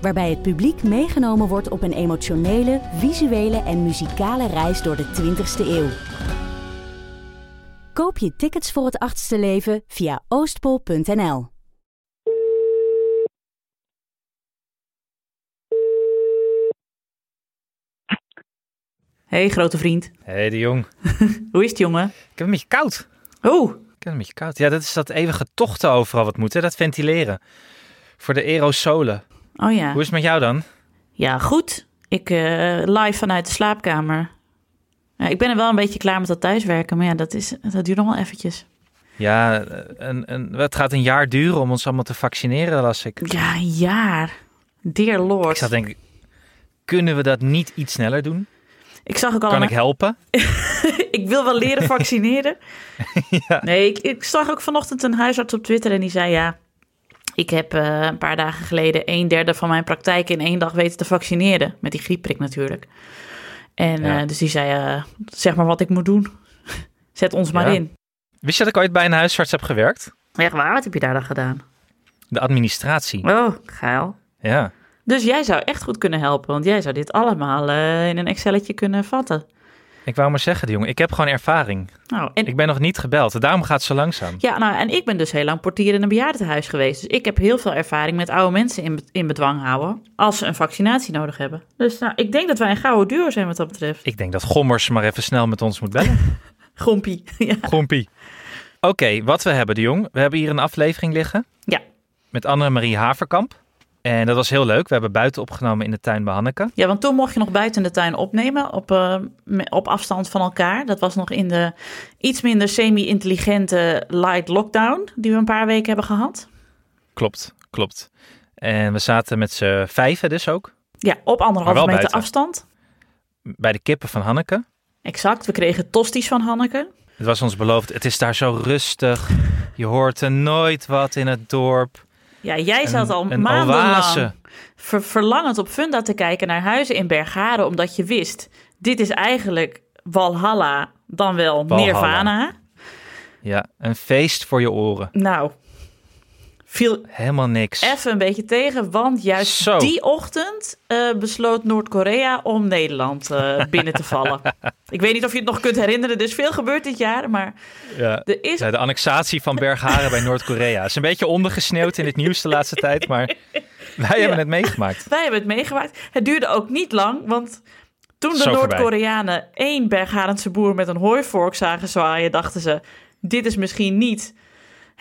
Waarbij het publiek meegenomen wordt op een emotionele, visuele en muzikale reis door de 20ste eeuw. Koop je tickets voor het achtste leven via oostpol.nl. Hey, grote vriend. Hé, de jong. Hoe is het, jongen? Ik heb een beetje koud. Oh, Ik heb een beetje koud. Ja, dat is dat eeuwige tochten overal wat moeten. Dat ventileren. Voor de aerosolen. Oh ja. Hoe is het met jou dan? Ja, goed. Ik eh, live vanuit de slaapkamer. Ja, ik ben er wel een beetje klaar met dat thuiswerken, maar ja, dat, is, dat duurt nog wel eventjes. Ja, een, een, het gaat een jaar duren om ons allemaal te vaccineren, las ik. Ja, een jaar. Dear Lord. Ik zat denk ik, kunnen we dat niet iets sneller doen? Ik zag ook al... Kan ik helpen? ik wil wel leren vaccineren. Nee, ik, ik zag ook vanochtend een huisarts op Twitter en die zei ja. Ik heb eh, een paar dagen geleden een derde van mijn praktijk in één dag weten te vaccineren. Met die griepprik natuurlijk. En Ja. eh, dus die zei, eh, zeg maar wat ik moet doen. Zet ons maar in. Wist je dat ik ooit bij een huisarts heb gewerkt? Echt waar, wat heb je daar dan gedaan? De administratie. Oh, geil. Ja. Dus jij zou echt goed kunnen helpen, want jij zou dit allemaal in een Excelletje kunnen vatten. Ik wou maar zeggen, jongen, ik heb gewoon ervaring. Nou, en Ik ben nog niet gebeld. Daarom gaat het zo langzaam. Ja, nou, en ik ben dus heel lang portier in een bejaardentehuis geweest. Dus ik heb heel veel ervaring met oude mensen in, in bedwang houden. Als ze een vaccinatie nodig hebben. Dus nou, ik denk dat wij een gouden duo zijn wat dat betreft. Ik denk dat Gommers maar even snel met ons moet bellen. Grompie. ja. Oké, wat we hebben, de jong. We hebben hier een aflevering liggen. Ja. Met Annemarie Haverkamp. En dat was heel leuk. We hebben buiten opgenomen in de tuin bij Hanneke. ja, want toen mocht je nog buiten in de tuin opnemen. Op, eh, op afstand van elkaar. Dat was nog in de iets minder semi-intelligente light lockdown. Die we een paar weken hebben gehad. Klopt, klopt. En we zaten met z'n vijven dus ook. Ja, op anderhalve meter buiten. afstand. Bij de kippen van Hanneke. Exact. We kregen tosties van Hanneke. Het was ons beloofd. Het is daar zo rustig. Je hoort er nooit wat in het dorp. Ja, jij zat Een- al maandenlang ver- verlangend op Funda te kijken naar huizen in Bergharen, omdat je wist, dit is eigenlijk Walhalla, dan wel Walhalla. Nirvana. Ja, een feest voor je oren. Nou, viel Helemaal niks. even een beetje tegen, want juist Zo. die ochtend eh, besloot Noord-Korea om Nederland eh, binnen te vallen. Ik weet niet of je het nog kunt herinneren, er is veel gebeurd dit jaar, maar Ja. er is... Ja, de annexatie van Bergharen bij Noord-Korea. is een beetje ondergesneeuwd in het nieuws de laatste tijd, maar wij hebben het meegemaakt. Wij hebben het meegemaakt. Het duurde ook niet lang, want toen de. Noord-Koreanen één Bergharense boer met een hooivork zagen zwaaien, dachten ze: dit is misschien niet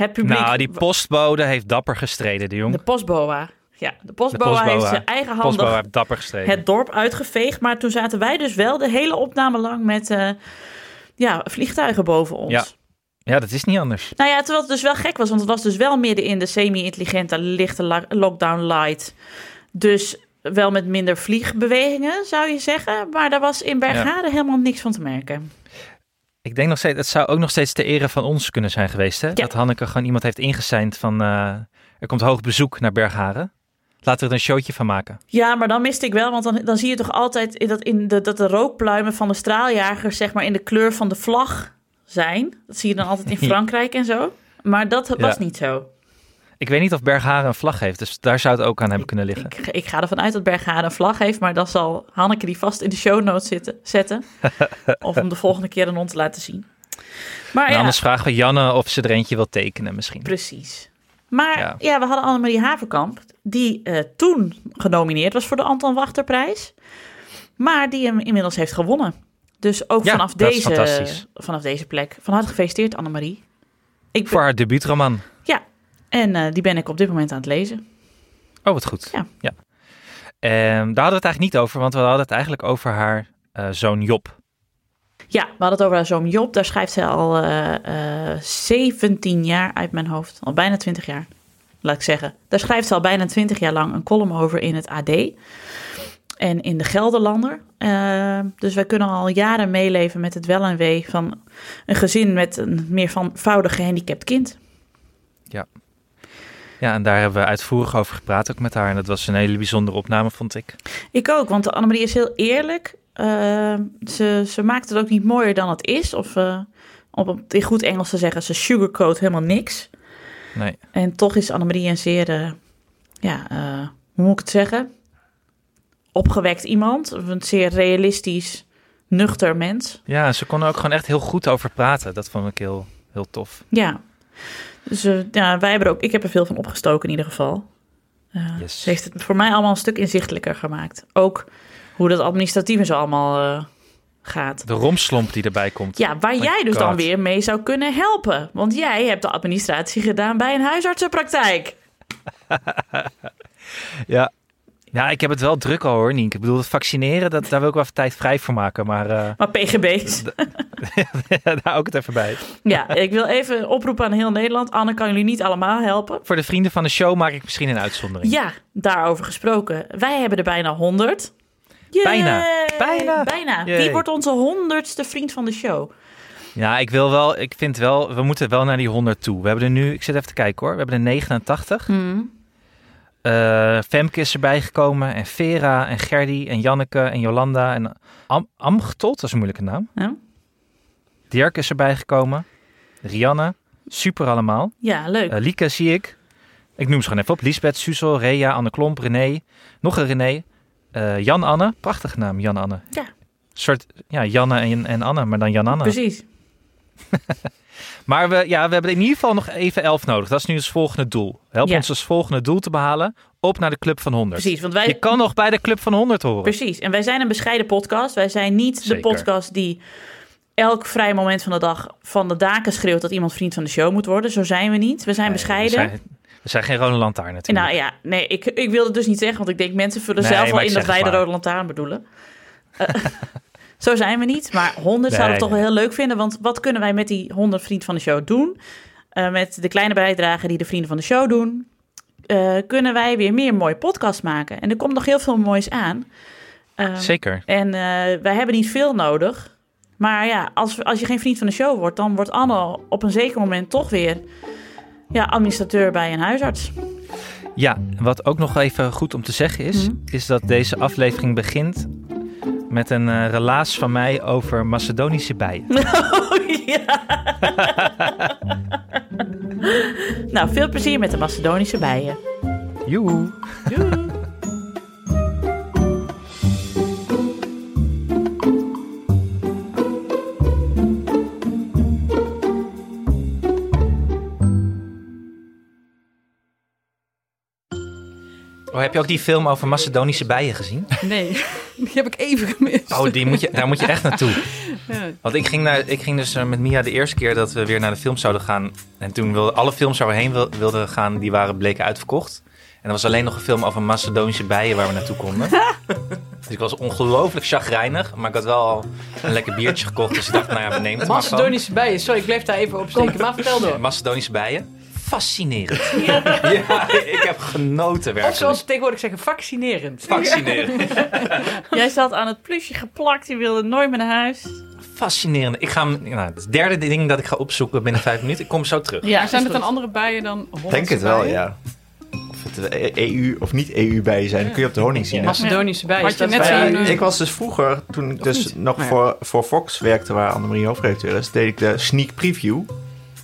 het publiek. Nou, die postbode heeft dapper gestreden, de jong. De postboa. Ja, de postboa, De postboa. heeft zijn eigen heeft dapper gestreden. het dorp uitgeveegd. Maar toen zaten wij dus wel de hele opname lang met eh, ja, vliegtuigen boven ons. Ja. Ja, dat is niet anders. Nou ja, terwijl het dus wel gek was, want het was dus wel midden in de semi-intelligente, lichte lockdown light. Dus wel met minder vliegbewegingen, zou je zeggen. Maar daar was in Bergharen helemaal niks van te merken. Ik denk nog steeds, het zou ook nog steeds de ere van ons kunnen zijn geweest. Hè? Dat Hanneke gewoon iemand heeft ingeseind van, eh, er komt hoog bezoek naar Bergharen. Laten we er een showtje van maken. Ja, maar dan miste ik wel, want dan, dan zie je toch altijd in dat, in de, dat de rookpluimen van de straaljagers, zeg maar, in de kleur van de vlag zijn. Dat zie je dan altijd in Frankrijk en zo. Maar dat was Ja. niet zo. Ik weet niet of Bergharen een vlag heeft, dus daar zou het ook aan hebben kunnen liggen. Ik, ik ga ervan uit dat Bergharen een vlag heeft, maar dan zal Hanneke die vast in de show notes zitten, zetten. of om de volgende keer aan ons te laten zien. Maar En ja, anders vragen we Janne of ze er eentje wil tekenen misschien. precies. Maar Ja. ja, we hadden Annemarie Haverkamp, die eh, toen genomineerd was voor de Anton Wachterprijs. Maar die hem inmiddels heeft gewonnen. Dus ook Ja, vanaf, deze, vanaf deze plek. Van harte gefeliciteerd, Annemarie. Ik Voor haar debuutroman. Ja, en eh, die ben ik op dit moment aan het lezen. Oh, wat goed. Ja. Ehm, daar hadden we het eigenlijk niet over, want we hadden het eigenlijk over haar eh, zoon Job. Ja, we hadden het over haar zoon Job. Daar schrijft zij al eh, eh, 17 jaar uit mijn hoofd. Al bijna 20 jaar, laat ik zeggen. Daar schrijft ze al bijna 20 jaar lang een column over in het AD. en in de Gelderlander. Uh, dus wij kunnen al jaren meeleven met het wel en wee van een gezin met een meer voudig gehandicapt kind. Ja. Ja, en daar hebben we uitvoerig over gepraat ook met haar. En dat was een hele bijzondere opname, vond ik. Ik ook, want Annemarie is heel eerlijk. Uh, ze, ze maakt het ook niet mooier dan het is. Of uh, om in goed Engels te zeggen, ze sugarcoat helemaal niks. Nee. En toch is Annemarie een zeer, ja, hoe moet ik het zeggen? opgewekt iemand. Een zeer realistisch, nuchter mens. Ja, ze kon er ook gewoon echt heel goed over praten. Dat vond ik heel, heel tof. Ja. Dus uh, ja, wij hebben er ook, ik heb er veel van opgestoken in ieder geval. Uh, yes. Ze heeft het voor mij allemaal een stuk inzichtelijker gemaakt. Ook hoe dat administratief zo allemaal uh, gaat. De romslomp die erbij komt. Ja, waar jij dus dan weer mee zou kunnen helpen. Want jij hebt de administratie gedaan bij een huisartsenpraktijk. ja, ja, ik heb het wel druk al hoor, Nienke. Ik bedoel, het vaccineren, dat, daar wil ik wel even tijd vrij voor maken. Maar, uh, maar PGB's. daar ook het even bij. Ja, ik wil even oproepen aan heel Nederland. Anne kan jullie niet allemaal helpen. Voor de vrienden van de show maak ik misschien een uitzondering. Ja, daarover gesproken. Wij hebben er bijna 100. Bijna. Bijna. Bijna. Wie wordt onze honderdste vriend van de show? Ja, ik wil wel, ik vind wel, we moeten wel naar die 100 toe. We hebben er nu, ik zit even te kijken hoor, we hebben er 89. Mm. Uh, Femke is erbij gekomen en Vera en Gerdy en Janneke en Jolanda en Am dat is een moeilijke naam. Ja. Dirk is erbij gekomen. Rianne, super allemaal. Ja, leuk. Uh, Lieke zie ik. Ik noem ze gewoon even op. Lisbeth, Suzel, Rea, Anne Klomp, René. Nog een René. Uh, Jan-Anne, prachtige naam, Jan-Anne. Ja. Een soort, ja, Janne en, en Anne, maar dan Jan-Anne. Precies. Maar we, ja, we hebben in ieder geval nog even elf nodig. Dat is nu het volgende doel. Help ons als volgende doel te behalen. Op naar de Club van 100. Precies, want wij... Je kan nog bij de Club van 100 horen. Precies, en wij zijn een bescheiden podcast. Wij zijn niet de podcast die elk vrij moment van de dag van de daken schreeuwt dat iemand vriend van de show moet worden. Zo zijn we niet. We zijn bescheiden. We zijn, we zijn geen rode lantaarn natuurlijk. Nou ja, nee, ik, ik wilde het dus niet zeggen, want ik denk mensen vullen zelf wel in dat wij de rode lantaarn bedoelen. Uh, Zo zijn we niet. Maar 100 zouden we toch wel heel leuk vinden. Want wat kunnen wij met die 100 vrienden van de show doen? Uh, met de kleine bijdragen die de vrienden van de show doen. Uh, kunnen wij weer meer mooie podcasts maken. En er komt nog heel veel moois aan. Uh, Zeker. En uh, wij hebben niet veel nodig. Maar ja, als, als je geen vriend van de show wordt, dan wordt Anne op een zeker moment toch weer ja, administrateur bij een huisarts. Ja, wat ook nog even goed om te zeggen is, mm -hmm. is dat deze aflevering begint met een uh, relaas van mij over Macedonische bijen. Oh, ja. nou, veel plezier met de Macedonische bijen. Joe. Joe. Oh, heb je ook die film over Macedonische bijen gezien? Nee, die heb ik even gemist. Oh, die moet je, daar moet je echt naartoe. Ja. Want ik ging, naar, ik ging dus eh, met Mia de eerste keer dat we weer naar de film zouden gaan. En toen wilden alle films waar we heen wilden gaan, die waren bleken uitverkocht. En er was alleen nog een film over Macedonische bijen waar we naartoe konden. dus ik was ongelooflijk chagrijnig. Maar ik had wel al een lekker biertje gekocht. Dus ik dacht, nou ja, we nemen het Macedonische bijen, sorry, ik bleef daar even op steken. Maar vertel door. Macedonische bijen fascinerend. Ja. ja. ik heb genoten werkelijk. Of zoals ze tegenwoordig zeggen, vaccinerend. Fascinerend. Jij zat aan het plusje geplakt, je wilde nooit meer naar huis. Fascinerend. Ik ga, nou, het derde ding dat ik ga opzoeken binnen vijf minuten. Ik kom zo terug. Ja, zijn het dan andere bijen dan Hollandse Denk het wel, ja. Of het EU of niet EU-bijen zijn, dan kun je op de honing zien. Macedonische bijen. Had je net ja, ik was dus vroeger, toen ik dus nog ja. voor, voor Fox werkte, waar Annemarie hoofdredacteur is, deed ik de sneak preview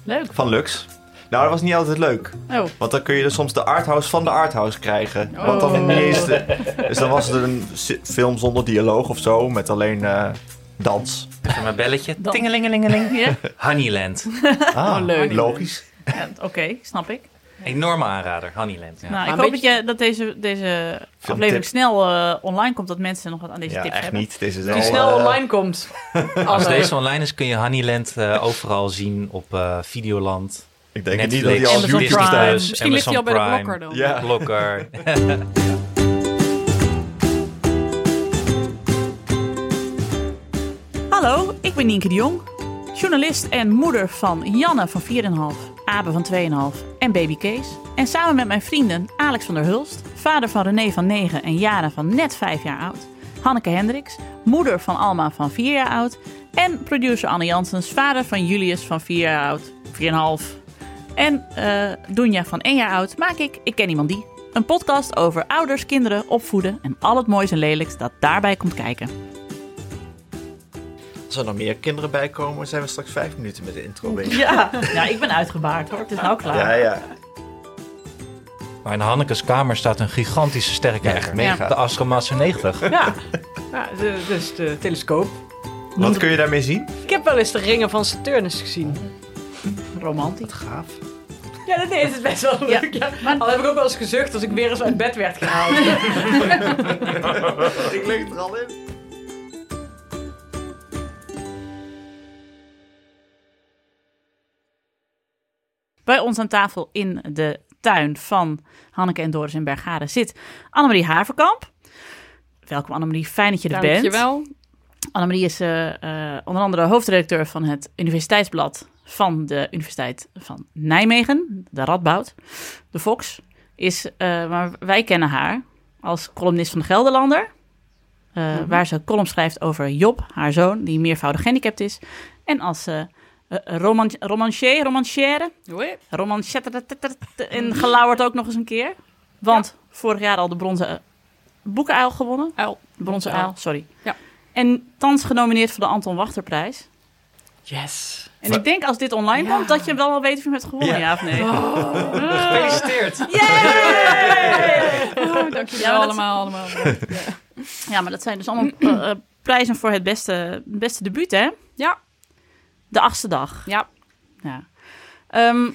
Leuk. van Lux. Nou, dat was niet altijd leuk. Oh. Want dan kun je dus soms de arthouse van de arthouse krijgen. Oh. Want dan niet eens de, Dus dan was het een film zonder dialoog of zo, met alleen uh, dans. Even mijn belletje. Tingelingelingeling. Honeyland. Ah, oh, leuk. Logisch. Ja, Oké, okay, snap ik. Enorme aanrader, Honeyland. Ja. Nou, ik hoop dat, je, dat deze, deze aflevering snel uh, online komt, dat mensen nog wat aan deze ja, tips echt hebben. niet. Deze is Die al, snel uh, online komt. Als deze online is, kun je Honeyland uh, overal zien op uh, Videoland. Ik denk Netflix, niet dat hij al Amazon YouTube Prime. staat. Misschien ligt hij al bij de blokker dan. Ja. Blokker. Hallo, ik ben Nienke de Jong, journalist en moeder van Janne van 4,5, Abe van 2,5 en baby Kees. En samen met mijn vrienden Alex van der Hulst, vader van René van 9 en Jara van net 5 jaar oud. Hanneke Hendricks, moeder van Alma van 4 jaar oud. En producer Anne Janssens, vader van Julius van 4 jaar oud, 4,5. En uh, Dunja van 1 jaar oud maak ik Ik Ken Iemand Die. Een podcast over ouders, kinderen, opvoeden en al het moois en lelijks dat daarbij komt kijken. Als er nog meer kinderen bij komen, zijn we straks vijf minuten met de intro bezig. Ja, ja ik ben uitgebaard hoor. Het is nou klaar. Ja, ja. Maar in Hannekes kamer staat een gigantische sterrenkijker. mega. De Astromaatse 90. Ja, ja de, dus de telescoop. Wat kun je daarmee zien? Ik heb wel eens de ringen van Saturnus gezien. Romantisch. Gaaf. Ja, dat is het best wel leuk. Ja. maar- Al heb ik ook wel eens gezucht als ik weer eens uit bed werd gehaald. Ik lig er al in. Bij ons aan tafel in de tuin van Hanneke en Doris in Bergade zit Annemarie Haverkamp. Welkom Annemarie, fijn dat je er bent. Dankjewel. Annemarie is eh, eh, onder andere hoofdredacteur van het Universiteitsblad van de Universiteit van Nijmegen, de Radboud. De Fox is, eh, maar wij kennen haar als columnist van de Gelderlander. eh, Waar ze column schrijft over Job, haar zoon, die meervoudig gehandicapt is. En als eh, roman romancier, romancière, en gelauwerd ook nog eens een keer. Want vorig jaar al de bronzen boekenuil gewonnen. Uil. De bronzen uil, sorry. Ja. En thans genomineerd voor de Anton Wachterprijs. Yes. En ik denk als dit online Ja. komt, dat je wel al weet of je hebt gewonnen, ja, Ja. of nee. Gefeliciteerd. Oh, dankjewel Ja, allemaal. allemaal. Ja, maar dat zijn dus allemaal eh, eh, prijzen voor het beste, beste debuut, hè? Ja. De achtste dag. Ja. Ja. Ehm,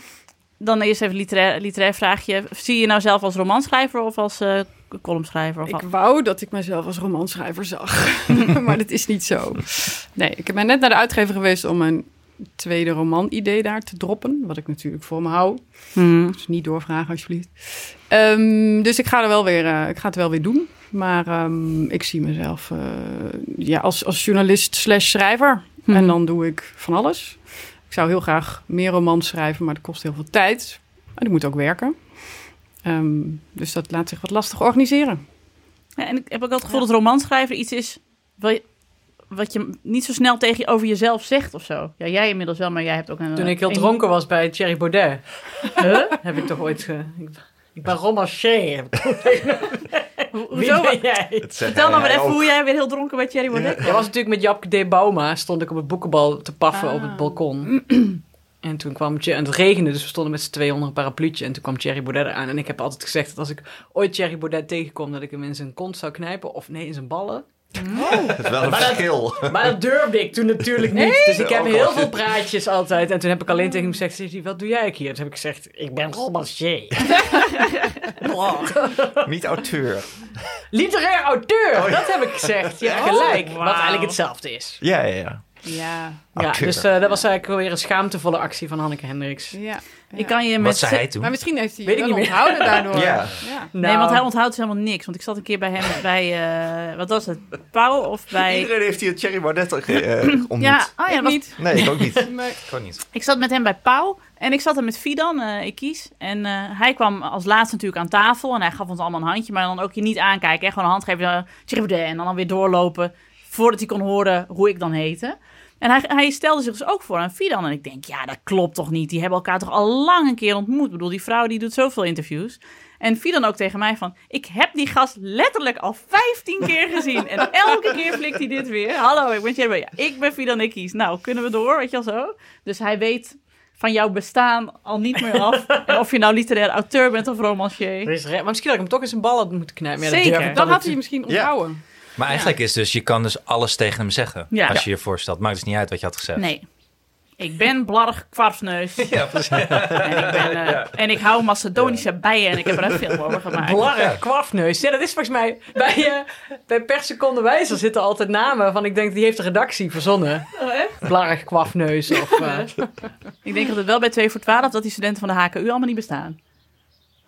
dan eerst even een literair, literair vraagje. Zie je nou zelf als romanschrijver of als eh columnschrijver? Of Ik al- wou dat ik mezelf als romanschrijver zag. maar dat is niet zo. Nee, ik ben net naar de uitgever geweest om mijn tweede roman-idee daar te droppen. Wat ik natuurlijk voor me hou. Hmm. Dus niet doorvragen, alsjeblieft. Ehm, dus ik ga, er wel weer, eh, ik ga het wel weer doen. Maar ehm, ik zie mezelf eh, ja, als, als journalist slash schrijver. Mhm. En dan doe ik van alles. Ik zou heel graag meer romans schrijven, maar dat kost heel veel tijd. En ik moet ook werken. Ehm, dus dat laat zich wat lastig organiseren. Ja, en ik heb ook het gevoel dat romanschrijver iets is wat je, niet zo snel tegen je over jezelf zegt of zo. Ja, jij inmiddels wel, maar jij hebt ook een... Toen ik heel een- dronken was bij Thierry Baudet, Huh? heb ik toch ooit... Ge... Ik, ben romancier. Hoezo? ben jij? Vertel nou maar even hoe jij weer heel dronken bij Thierry Baudet Dat was natuurlijk met Japke D. Bauma. Stond ik op het boekenbal te paffen Ah. op het balkon. En toen kwam Thierry- en het regende, dus we stonden met z'n tweeën onder een parapluutje. En toen kwam Thierry Baudet eraan. En ik heb altijd gezegd dat als ik ooit Thierry Baudet tegenkom, dat ik hem in zijn kont zou knijpen. Of nee, in zijn ballen. Het is wel een verschil. Maar dat durfde ik toen natuurlijk niet. Dus ik heb Ook heel veel praatjes altijd. En toen heb ik alleen tegen hem gezegd, wat doe jij hier? Toen heb ik gezegd, ik ben romancier. Niet auteur. Literair auteur, Oh, ja. dat heb ik gezegd. Je hebt gelijk. Wat eigenlijk hetzelfde is. Ja, ja, ja. Ja, Auteur. dus eh, dat was eigenlijk weer een schaamtevolle actie van Hanneke Hendricks. Ja. Ik kan je met... Wat zei hij toen? Maar misschien heeft hij Weet ik meer. onthouden daardoor. Ja. ja. Nee, want Nou. hij onthoudt dus helemaal niks. Want ik zat een keer bij hem bij... eh, wat was het? Pauw of bij... Iedereen heeft hier Thierry Baudet eh, ontmoet. Ja, oh ja, Ik was- niet. Nee, ik ook niet. Maar, Gewoon niet. ik zat met hem bij Pauw. En ik zat er met Fidan, eh, ik kies. En eh, hij kwam als laatste natuurlijk aan tafel. En hij gaf ons allemaal een handje. Maar dan ook je niet aankijken. Hè? Gewoon een hand geven. Thierry Baudet. En dan, dan weer doorlopen. Voordat hij kon horen hoe ik dan heette. En hij, hij stelde zich dus ook voor aan Fidan. En ik denk, ja, dat klopt toch niet. Die hebben elkaar toch al lang een keer ontmoet. Ik bedoel, die vrouw die doet zoveel interviews. En Fidan ook tegen mij van... Ik heb die gast letterlijk al 15 keer gezien. En elke keer flikt hij dit weer. Hallo, ik ben. Ja, ik ben Fidan Ikkies. Nou, kunnen we door? Weet je wel zo? Dus hij weet van jouw bestaan al niet meer af. En of je nou literair auteur bent of romancier. Er maar misschien had ik hem toch in zijn ballen moeten knijpen. Ja, dat Zeker. dan had hij misschien Ja. Maar eigenlijk is dus, je kan dus alles tegen hem zeggen. Ja. Als je je voorstelt. Maakt dus niet uit wat je had gezegd. Nee. Ik ben blarg kwarfsneus. Ja, precies. En ik, ben, eh, en ik hou Macedonische bijen en ik heb er een film over gemaakt. Blarg, kwafneus. Ja, dat is volgens mij... Bij, eh bij Per Seconde Wijzer zitten altijd namen van... Ik denk, die heeft de redactie verzonnen. Oh, echt? Blarg, kwafneus of... eh, Ik denk dat het wel bij 2 voor 12 dat die studenten van de HKU allemaal niet bestaan.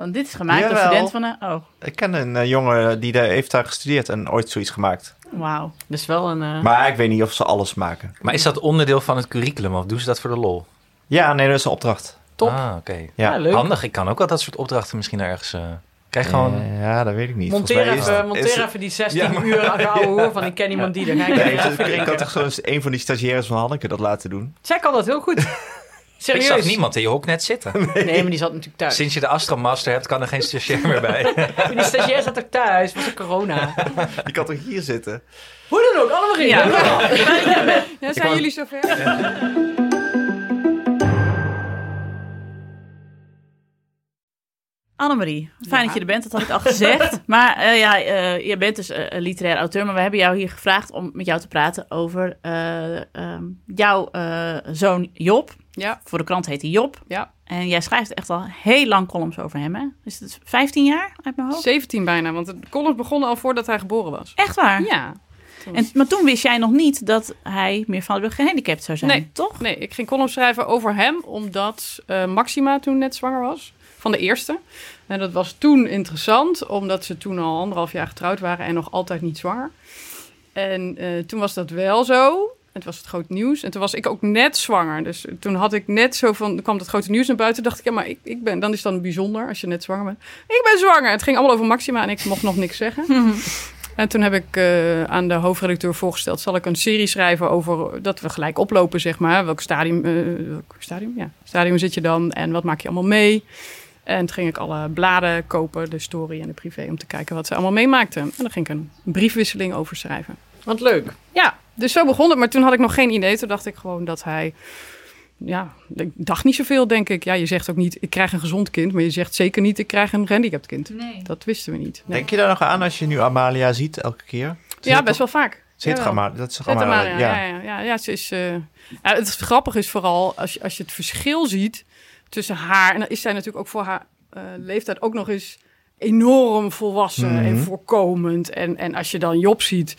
Want dit is gemaakt door Jawel. studenten van de... Oh, Ik ken een eh, jongen die daar heeft daar gestudeerd en ooit zoiets gemaakt. wauw. dus wel een... eh, Maar ik weet niet of ze alles maken. Maar is dat onderdeel van het curriculum of doen ze dat voor de lol? Ja, nee, dat is een opdracht. Top. Ah, oké. Ja. Ja, leuk. Handig. Ik kan ook wel dat soort opdrachten misschien ergens... eh, Krijg gewoon... Ja, dat weet ik niet. Monteer, is- even, monteer is- even die 16 Ja, maar- uur oude hoer van ik ken iemand die. Dan ga ik Nee, ik, had toch zo eens een van die stagiaires van Hanneke dat laten doen. Zij kan dat heel goed. Ik Serieus. zag niemand in je hok net zitten. Nee, maar die zat natuurlijk thuis. Sinds je de Astro Master hebt, kan er geen stagiair meer bij. Die stagiair zat ook thuis. Was er corona. Die kan toch hier zitten? Hoe dan ook, allemaal in. Ja. Ja, zijn jullie zover? Annemarie, fijn Ja. dat je er bent, dat had ik al gezegd. maar eh, ja, eh, je bent dus een literair auteur, maar we hebben jou hier gevraagd om met jou te praten over eh, ehm, jouw eh, zoon Job. Ja, Voor de krant heet hij Job. ja. En jij schrijft echt al heel lang columns over hem, hè? Is het 15 jaar uit mijn hoofd? 17 bijna, want de columns begonnen al voordat hij geboren was. Echt waar? Ja. En, maar toen wist jij nog niet dat hij meer van gehandicapt zou zijn, Nee. toch? Nee, ik ging columns schrijven over hem, omdat eh, Maxima toen net zwanger was. Van de eerste. En dat was toen interessant, omdat ze toen al anderhalf jaar getrouwd waren en nog altijd niet zwanger. En eh, toen was dat wel zo. Het was het grote nieuws. En toen was ik ook net zwanger. Dus toen had ik net zo van, kwam het grote nieuws naar buiten. dacht ik, ja, maar ik, ik ben, dan is dan bijzonder als je net zwanger bent. Ik ben zwanger. Het ging allemaal over Maxima en ik mocht nog niks zeggen. En toen heb ik eh, aan de hoofdredacteur voorgesteld... zal ik een serie schrijven over dat we gelijk oplopen, zeg maar. Welk stadium, eh, welk stadium? Ja, stadium zit je dan en wat maak je allemaal mee? En toen ging ik alle bladen kopen, de story en de privé... om te kijken wat ze allemaal meemaakten. En dan ging ik een briefwisseling over schrijven. Wat leuk. Ja, dus zo begon het. Maar toen had ik nog geen idee. Toen dacht ik gewoon dat hij... Ja, ik dacht niet zoveel, denk ik. Ja, je zegt ook niet, ik krijg een gezond kind. Maar je zegt zeker niet, ik krijg een gehandicapt kind. Nee. Dat wisten we niet. Nee. Denk je daar nog aan als je nu Amalia ziet elke keer? Ze Ja, best toch- wel vaak. Toch Jawel. Amalia? Dat is Amalia? Amalia, ja. Ja, ja, ja, ze is, eh, ja, het grappige is vooral als je, als je het verschil ziet tussen haar... en dan is zij natuurlijk ook voor haar eh, leeftijd ook nog eens enorm volwassen en Mhm. voorkomend. En, en als je dan Job ziet,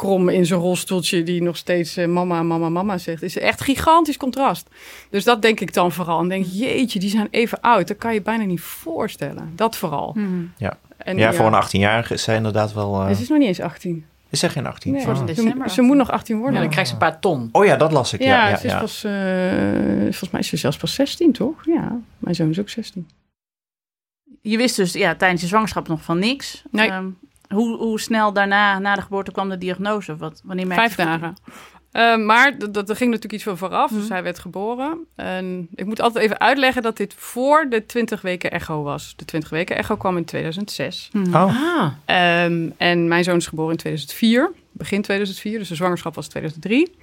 krom in zijn rolstoeltje... die nog steeds eh, mama, mama, mama zegt... is echt gigantisch contrast. Dus dat denk ik dan vooral. En denk, jeetje, die zijn even oud. Dat kan je bijna niet voorstellen. Dat vooral. Ja. En, Ja, voor een 18-jarige is zij inderdaad wel... eh, Ze is nog niet eens 18. is zij geen 18? Nee. Oh. Ze, december ze moet nog 18 worden. Ja, dan krijgt ze een paar ton. Oh ja, dat las ik. Ja, Ja, ja, ze is ja. pas, eh, volgens mij is ze zelfs pas 16, toch? Ja, mijn zoon is ook 16. Je wist dus ja, tijdens je zwangerschap nog van niks. Nee. Ehm, hoe, hoe snel daarna, na de geboorte, kwam de diagnose? Wat, wanneer merkte Vijf dagen. Eh, maar dat, er ging natuurlijk iets van vooraf, dus Mhm. hij werd geboren. En ik moet altijd even uitleggen dat dit voor de 20 weken echo was. De 20 weken echo kwam in 2006. Mhm. Oh, Ah, Ehm, en mijn zoon is geboren in 2004, begin 2004, dus de zwangerschap was 2003.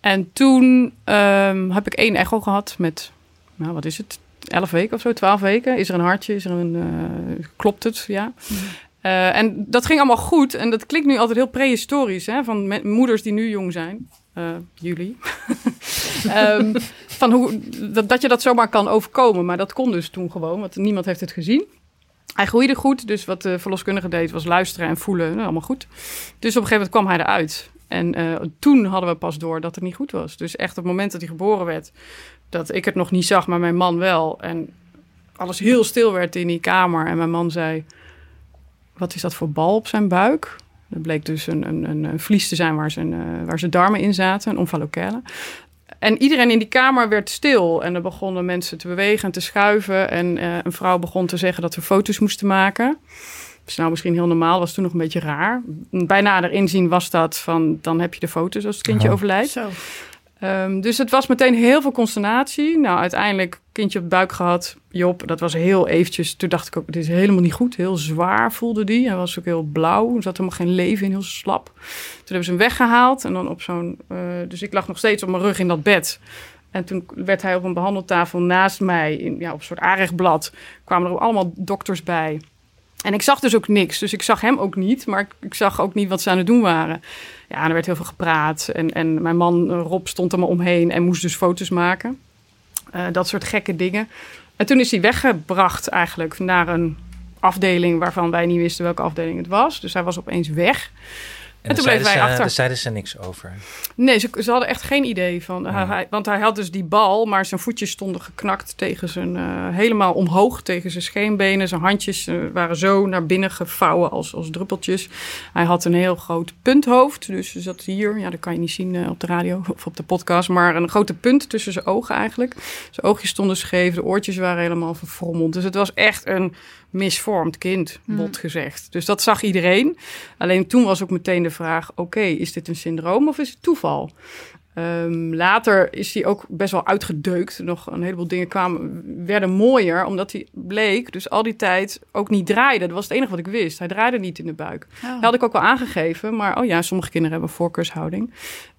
En toen ehm, heb ik één echo gehad met, nou wat is het, 11 weken of zo, 12 weken. Is er een hartje, is er een, eh, klopt het, ja. Eh, en dat ging allemaal goed. En dat klinkt nu altijd heel prehistorisch, hè, van moeders die nu jong zijn. Eh, jullie. Ehm, van hoe, dat, dat je dat zomaar kan overkomen. Maar dat kon dus toen gewoon, want niemand heeft het gezien. Hij groeide goed, dus wat de verloskundige deed was luisteren en voelen. Nou, allemaal goed. Dus op een gegeven moment kwam hij eruit. En eh, toen hadden we pas door dat het niet goed was. Dus echt op het moment dat hij geboren werd, dat ik het nog niet zag, maar mijn man wel. En alles heel stil werd in die kamer. En mijn man zei, wat is dat voor bal op zijn buik? Dat bleek dus een, een, een, een vlies te zijn waar zijn, eh, waar zijn darmen in zaten, een omvalocale. En iedereen in die kamer werd stil. En er begonnen mensen te bewegen en te schuiven. En eh, een vrouw begon te zeggen dat we foto's moesten maken. Dat is nou misschien heel normaal, was toen nog een beetje raar. Bij nader inzien was dat van, dan heb je de foto's als het kindje Ja. overlijdt. Zo. Ehm, dus het was meteen heel veel consternatie. Nou, uiteindelijk kindje op de buik gehad. Job, dat was heel eventjes. Toen dacht ik ook, dit is helemaal niet goed. Heel zwaar voelde die. Hij was ook heel blauw. Er zat helemaal geen leven in, heel slap. Toen hebben ze hem weggehaald. En dan op zo'n... eh, dus ik lag nog steeds op mijn rug in dat bed. En toen werd hij op een behandeltafel naast mij. In, ja, op een soort aanrechtblad. Kwamen er allemaal dokters bij. En ik zag dus ook niks. Dus ik zag hem ook niet. Maar ik, zag ook niet wat ze aan het doen waren. Ja, er werd heel veel gepraat. En, en mijn man eh, Rob stond er maar omheen en moest dus foto's maken. Eh, dat soort gekke dingen. En toen is hij weggebracht eigenlijk naar een afdeling waarvan wij niet wisten welke afdeling het was. Dus hij was opeens weg. En, toen bleven wij ze- achter. Daar zeiden ze niks over. Nee, ze, ze hadden echt geen idee van. Ja. hij- hij- want hij had dus die bal, maar zijn voetjes stonden geknakt tegen zijn. eh, helemaal omhoog tegen zijn scheenbenen. Zijn handjes eh, waren zo naar binnen gevouwen als, als druppeltjes. Hij had een heel groot punthoofd. Dus ze zat hier. Ja, dat kan je niet zien eh, op de radio of op de podcast. Maar een grote punt tussen zijn ogen eigenlijk. Zijn oogjes stonden scheef. De oortjes waren helemaal verfrommeld. Dus het was echt een misvormd kind, Hmm. bot gezegd. Dus dat zag iedereen. Alleen toen was ook meteen de vraag: oké, is dit een syndroom of is het toeval? Ehm, later is hij ook best wel uitgedeukt. Nog een heleboel dingen kwamen, werden mooier, omdat hij bleek dus al die tijd ook niet draaide. Dat was het enige wat ik wist. Hij draaide niet in de buik. Dat had ik ook wel aangegeven, maar oh ja, sommige kinderen hebben voorkeurshouding.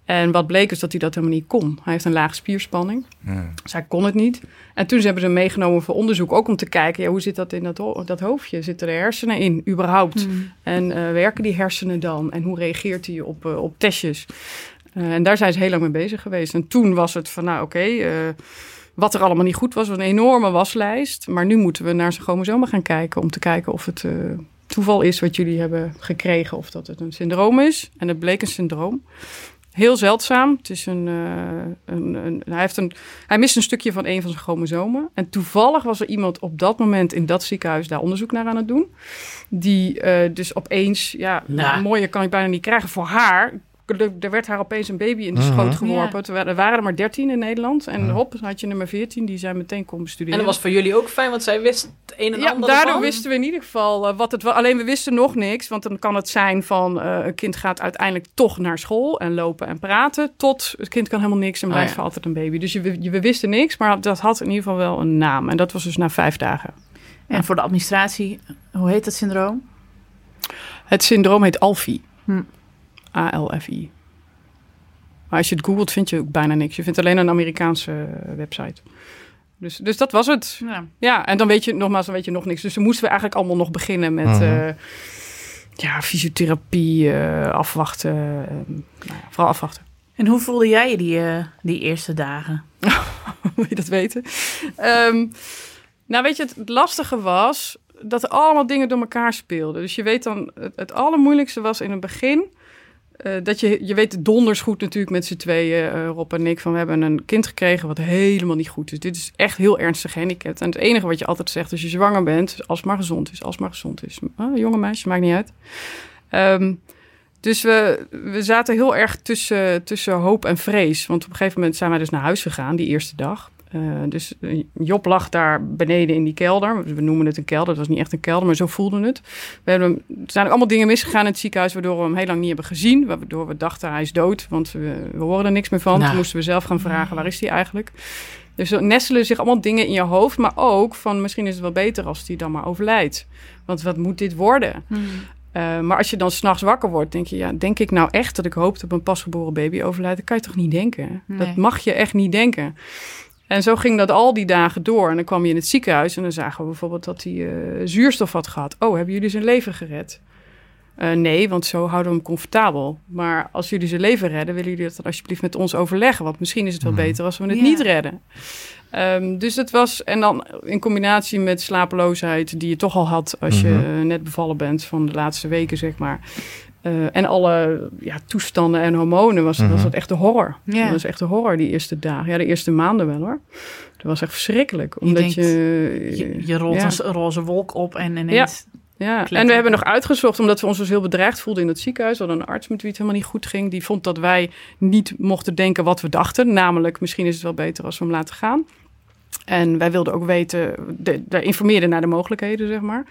En wat bleek is dat hij dat helemaal niet kon. Hij heeft een lage spierspanning, Hmm. dus hij kon het niet. En toen hebben ze hem meegenomen voor onderzoek, ook om te kijken, ja, hoe zit dat in dat, ho- dat hoofdje? Zitten er hersenen in, überhaupt? En eh, werken die hersenen dan? En hoe reageert hij op, eh, op testjes? Eh, en daar zijn ze heel lang mee bezig geweest. En toen was het van, nou oké, eh, wat er allemaal niet goed was, was een enorme waslijst. Maar nu moeten we naar zijn chromosomen gaan kijken om te kijken of het eh, toeval is wat jullie hebben gekregen of dat het een syndroom is. En het bleek een syndroom. Heel zeldzaam. Het is een, eh, een, een, hij, heeft een, hij mist een stukje van een van zijn chromosomen. En toevallig was er iemand op dat moment in dat ziekenhuis daar onderzoek naar aan het doen. Die eh, dus opeens, ja, Nou. mooier kan ik bijna niet krijgen voor haar. Er er werd haar opeens een baby in de Mhm. schoot geworpen. Ja. Terwijl er waren er maar 13 in Nederland. En Mhm. hop, dan had je nummer 14, die zijn meteen komen En studeren. dat was voor jullie ook fijn, want zij wist het een en Ja, ander daardoor wisten we in ieder geval eh, wat het was. Alleen we wisten nog niks, want dan kan het zijn van eh, een kind gaat uiteindelijk toch naar school en lopen en praten, tot het kind kan helemaal niks en Oh, blijft ja. voor altijd een baby. Dus je, je- we wisten niks, maar dat had in ieder geval wel een naam. En dat was dus na vijf dagen. En voor de administratie, hoe heet dat syndroom? Het syndroom heet ALFI. Hm. A-L-F-I. Maar als je het googelt, vind je ook bijna niks. Je vindt alleen een Amerikaanse eh, website. Dus, dus dat was het. Ja. Ja, en dan weet je nogmaals, dan weet je nog niks. Dus dan moesten we eigenlijk allemaal nog beginnen met Mhm. eh, ja, fysiotherapie, eh, afwachten. nou ja, vooral afwachten. En hoe voelde jij je die, eh, die eerste dagen? Wil je dat weten? Ehm, nou, weet je, het, het lastige was dat er allemaal dingen door elkaar speelden. Dus je weet dan, het, het allermoeilijkste was in het begin. Eh, dat je, je weet donders goed natuurlijk met z'n tweeën, eh, Rob en ik, van we hebben een kind gekregen wat helemaal niet goed is. Dit is echt heel ernstig gehandicapt. En het enige wat je altijd zegt als je zwanger bent, als maar gezond is, als maar gezond is. Ah, jonge meisje, maakt niet uit. Ehm, dus we, we zaten heel erg tussen, tussen hoop en vrees. Want op een gegeven moment zijn wij dus naar huis gegaan, die eerste dag. Eh, dus eh, Job lag daar beneden in die kelder. We noemen het een kelder. Het was niet echt een kelder, maar zo voelde het. We hebben, hem- er zijn ook allemaal dingen misgegaan in het ziekenhuis... waardoor we hem heel lang niet hebben gezien. Waardoor we dachten hij is dood, want we, we horen er niks meer van. Nou. Toen moesten we zelf gaan vragen, waar is hij eigenlijk? Dus er nestelen zich allemaal dingen in je hoofd... maar ook van misschien is het wel beter als hij dan maar overlijdt. Want wat moet dit worden? Uh, maar als je dan s'nachts wakker wordt, denk je, ja, denk ik nou echt dat ik hoop dat mijn pasgeboren baby overlijdt? Dat kan je toch niet denken? Nee. Dat mag je echt niet denken. En zo ging dat al die dagen door. En dan kwam je in het ziekenhuis en dan zagen we bijvoorbeeld dat hij uh, zuurstof had gehad. Oh, hebben jullie zijn leven gered? Uh, nee, want zo houden we hem comfortabel. Maar als jullie zijn leven redden, willen jullie dat dan alsjeblieft met ons overleggen? Want misschien is het wel beter als we het Ja. niet redden. Um, dus het was, en dan in combinatie met slapeloosheid, die je toch al had als je Mhm. net bevallen bent van de laatste weken, zeg maar. Uh, en alle ja, toestanden en hormonen was, Mhm. was dat echt de horror. Ja. Dat was echt de horror die eerste dagen. Ja, de eerste maanden wel hoor. Dat was echt verschrikkelijk. Omdat denkt, je... Je, je rolt ja. een roze wolk op en ineens... Ja, Kletteren. en we hebben nog uitgezocht, omdat we ons dus heel bedreigd voelden in het ziekenhuis. We hadden een arts met wie het helemaal niet goed ging. Die vond dat wij niet mochten denken wat we dachten. Namelijk, misschien is het wel beter als we hem laten gaan. En wij wilden ook weten, de, de informeerden naar de mogelijkheden, zeg maar.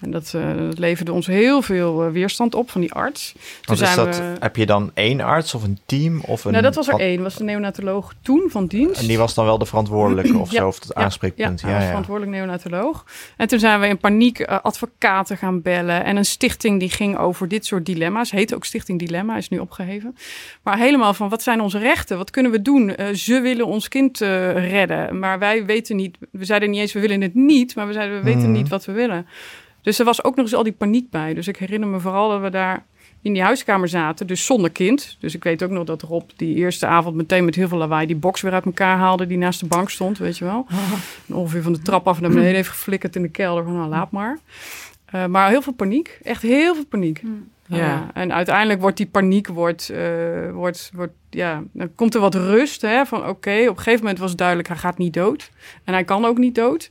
En dat, eh, dat leverde ons heel veel eh, weerstand op van die arts. Toen zijn dat, we- Heb je dan één arts of een team? Of een, nou, dat was er één. was de neonatoloog toen van dienst. En die was dan wel de verantwoordelijke of Ja, zo, of het ja, aanspreekpunt. Ja, Ja, ja. verantwoordelijk neonatoloog. En toen zijn we in paniek eh, advocaten gaan bellen. En een stichting die ging over dit soort dilemma's. Heet ook Stichting Dilemma, is nu opgeheven. Maar helemaal van, wat zijn onze rechten? Wat kunnen we doen? Ze willen ons kind redden. Maar wij weten niet, we zeiden niet eens, we willen het niet. Maar we zeiden, we weten Mhm. niet wat we willen. Dus er was ook nog eens al die paniek bij. Dus ik herinner me vooral dat we daar in die huiskamer zaten, dus zonder kind. Dus ik weet ook nog dat Rob die eerste avond meteen met heel veel lawaai die box weer uit elkaar haalde die naast de bank stond, weet je wel. En ongeveer van de trap af naar beneden heeft geflikkerd in de kelder van nou laat maar. Eh, maar heel veel paniek, echt heel veel paniek. Ja. Ja, en uiteindelijk wordt die paniek, wordt, eh, wordt, wordt, ja, dan komt er wat rust. Hè, van oké, op een gegeven moment was het duidelijk, hij gaat niet dood. En hij kan ook niet dood.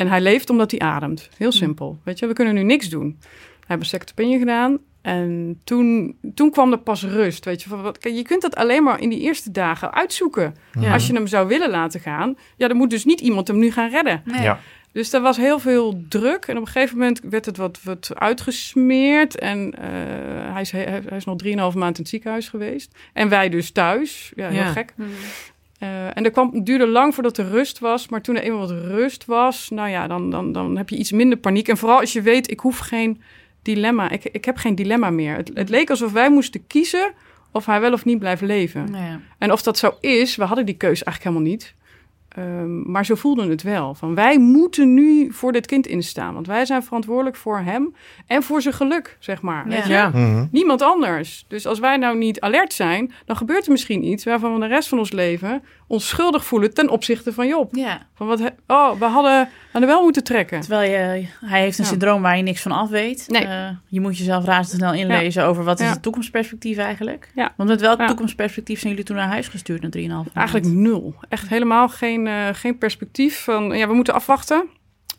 En hij leeft omdat hij ademt. Heel simpel. Weet je, we kunnen nu niks doen. We hebben opinion gedaan. En toen, toen kwam er pas rust. Weet je, van wat, je kunt dat alleen maar in die eerste dagen uitzoeken. Ja. Als je hem zou willen laten gaan, ja, dan moet dus niet iemand hem nu gaan redden. Nee. Ja. Dus er was heel veel druk. En op een gegeven moment werd het wat, wat uitgesmeerd. En uh, hij, is, hij, hij is nog drieënhalve maand in het ziekenhuis geweest. En wij dus thuis. Ja, heel gek. Mm. Uh, en er kwam, het duurde lang voordat er rust was. Maar toen er eenmaal wat rust was, nou ja, dan, dan, dan heb je iets minder paniek. En vooral als je weet, ik hoef geen dilemma. Ik, ik heb geen dilemma meer. Het, het leek alsof wij moesten kiezen of hij wel of niet blijft leven. Ja. En of dat zo is, we hadden die keuze eigenlijk helemaal niet. Um, maar zo voelden het wel. Van wij moeten nu voor dit kind instaan. Want wij zijn verantwoordelijk voor hem en voor zijn geluk, zeg maar. Ja. Weet je? Ja. Mhm. Niemand anders. Dus als wij nou niet alert zijn, dan gebeurt er misschien iets waarvan we de rest van ons leven ons schuldig voelen ten opzichte van Job. Ja. Van wat, oh, we hadden aan de wel moeten trekken. Terwijl je, hij heeft een syndroom waar je niks van af weet. Nee. Uh, je moet jezelf razendsnel inlezen over wat is het toekomstperspectief eigenlijk. Ja. Want met welk toekomstperspectief zijn jullie toen naar huis gestuurd na 3,5 maanden? Eigenlijk nul. Echt helemaal geen, uh, geen perspectief van, ja, we moeten afwachten.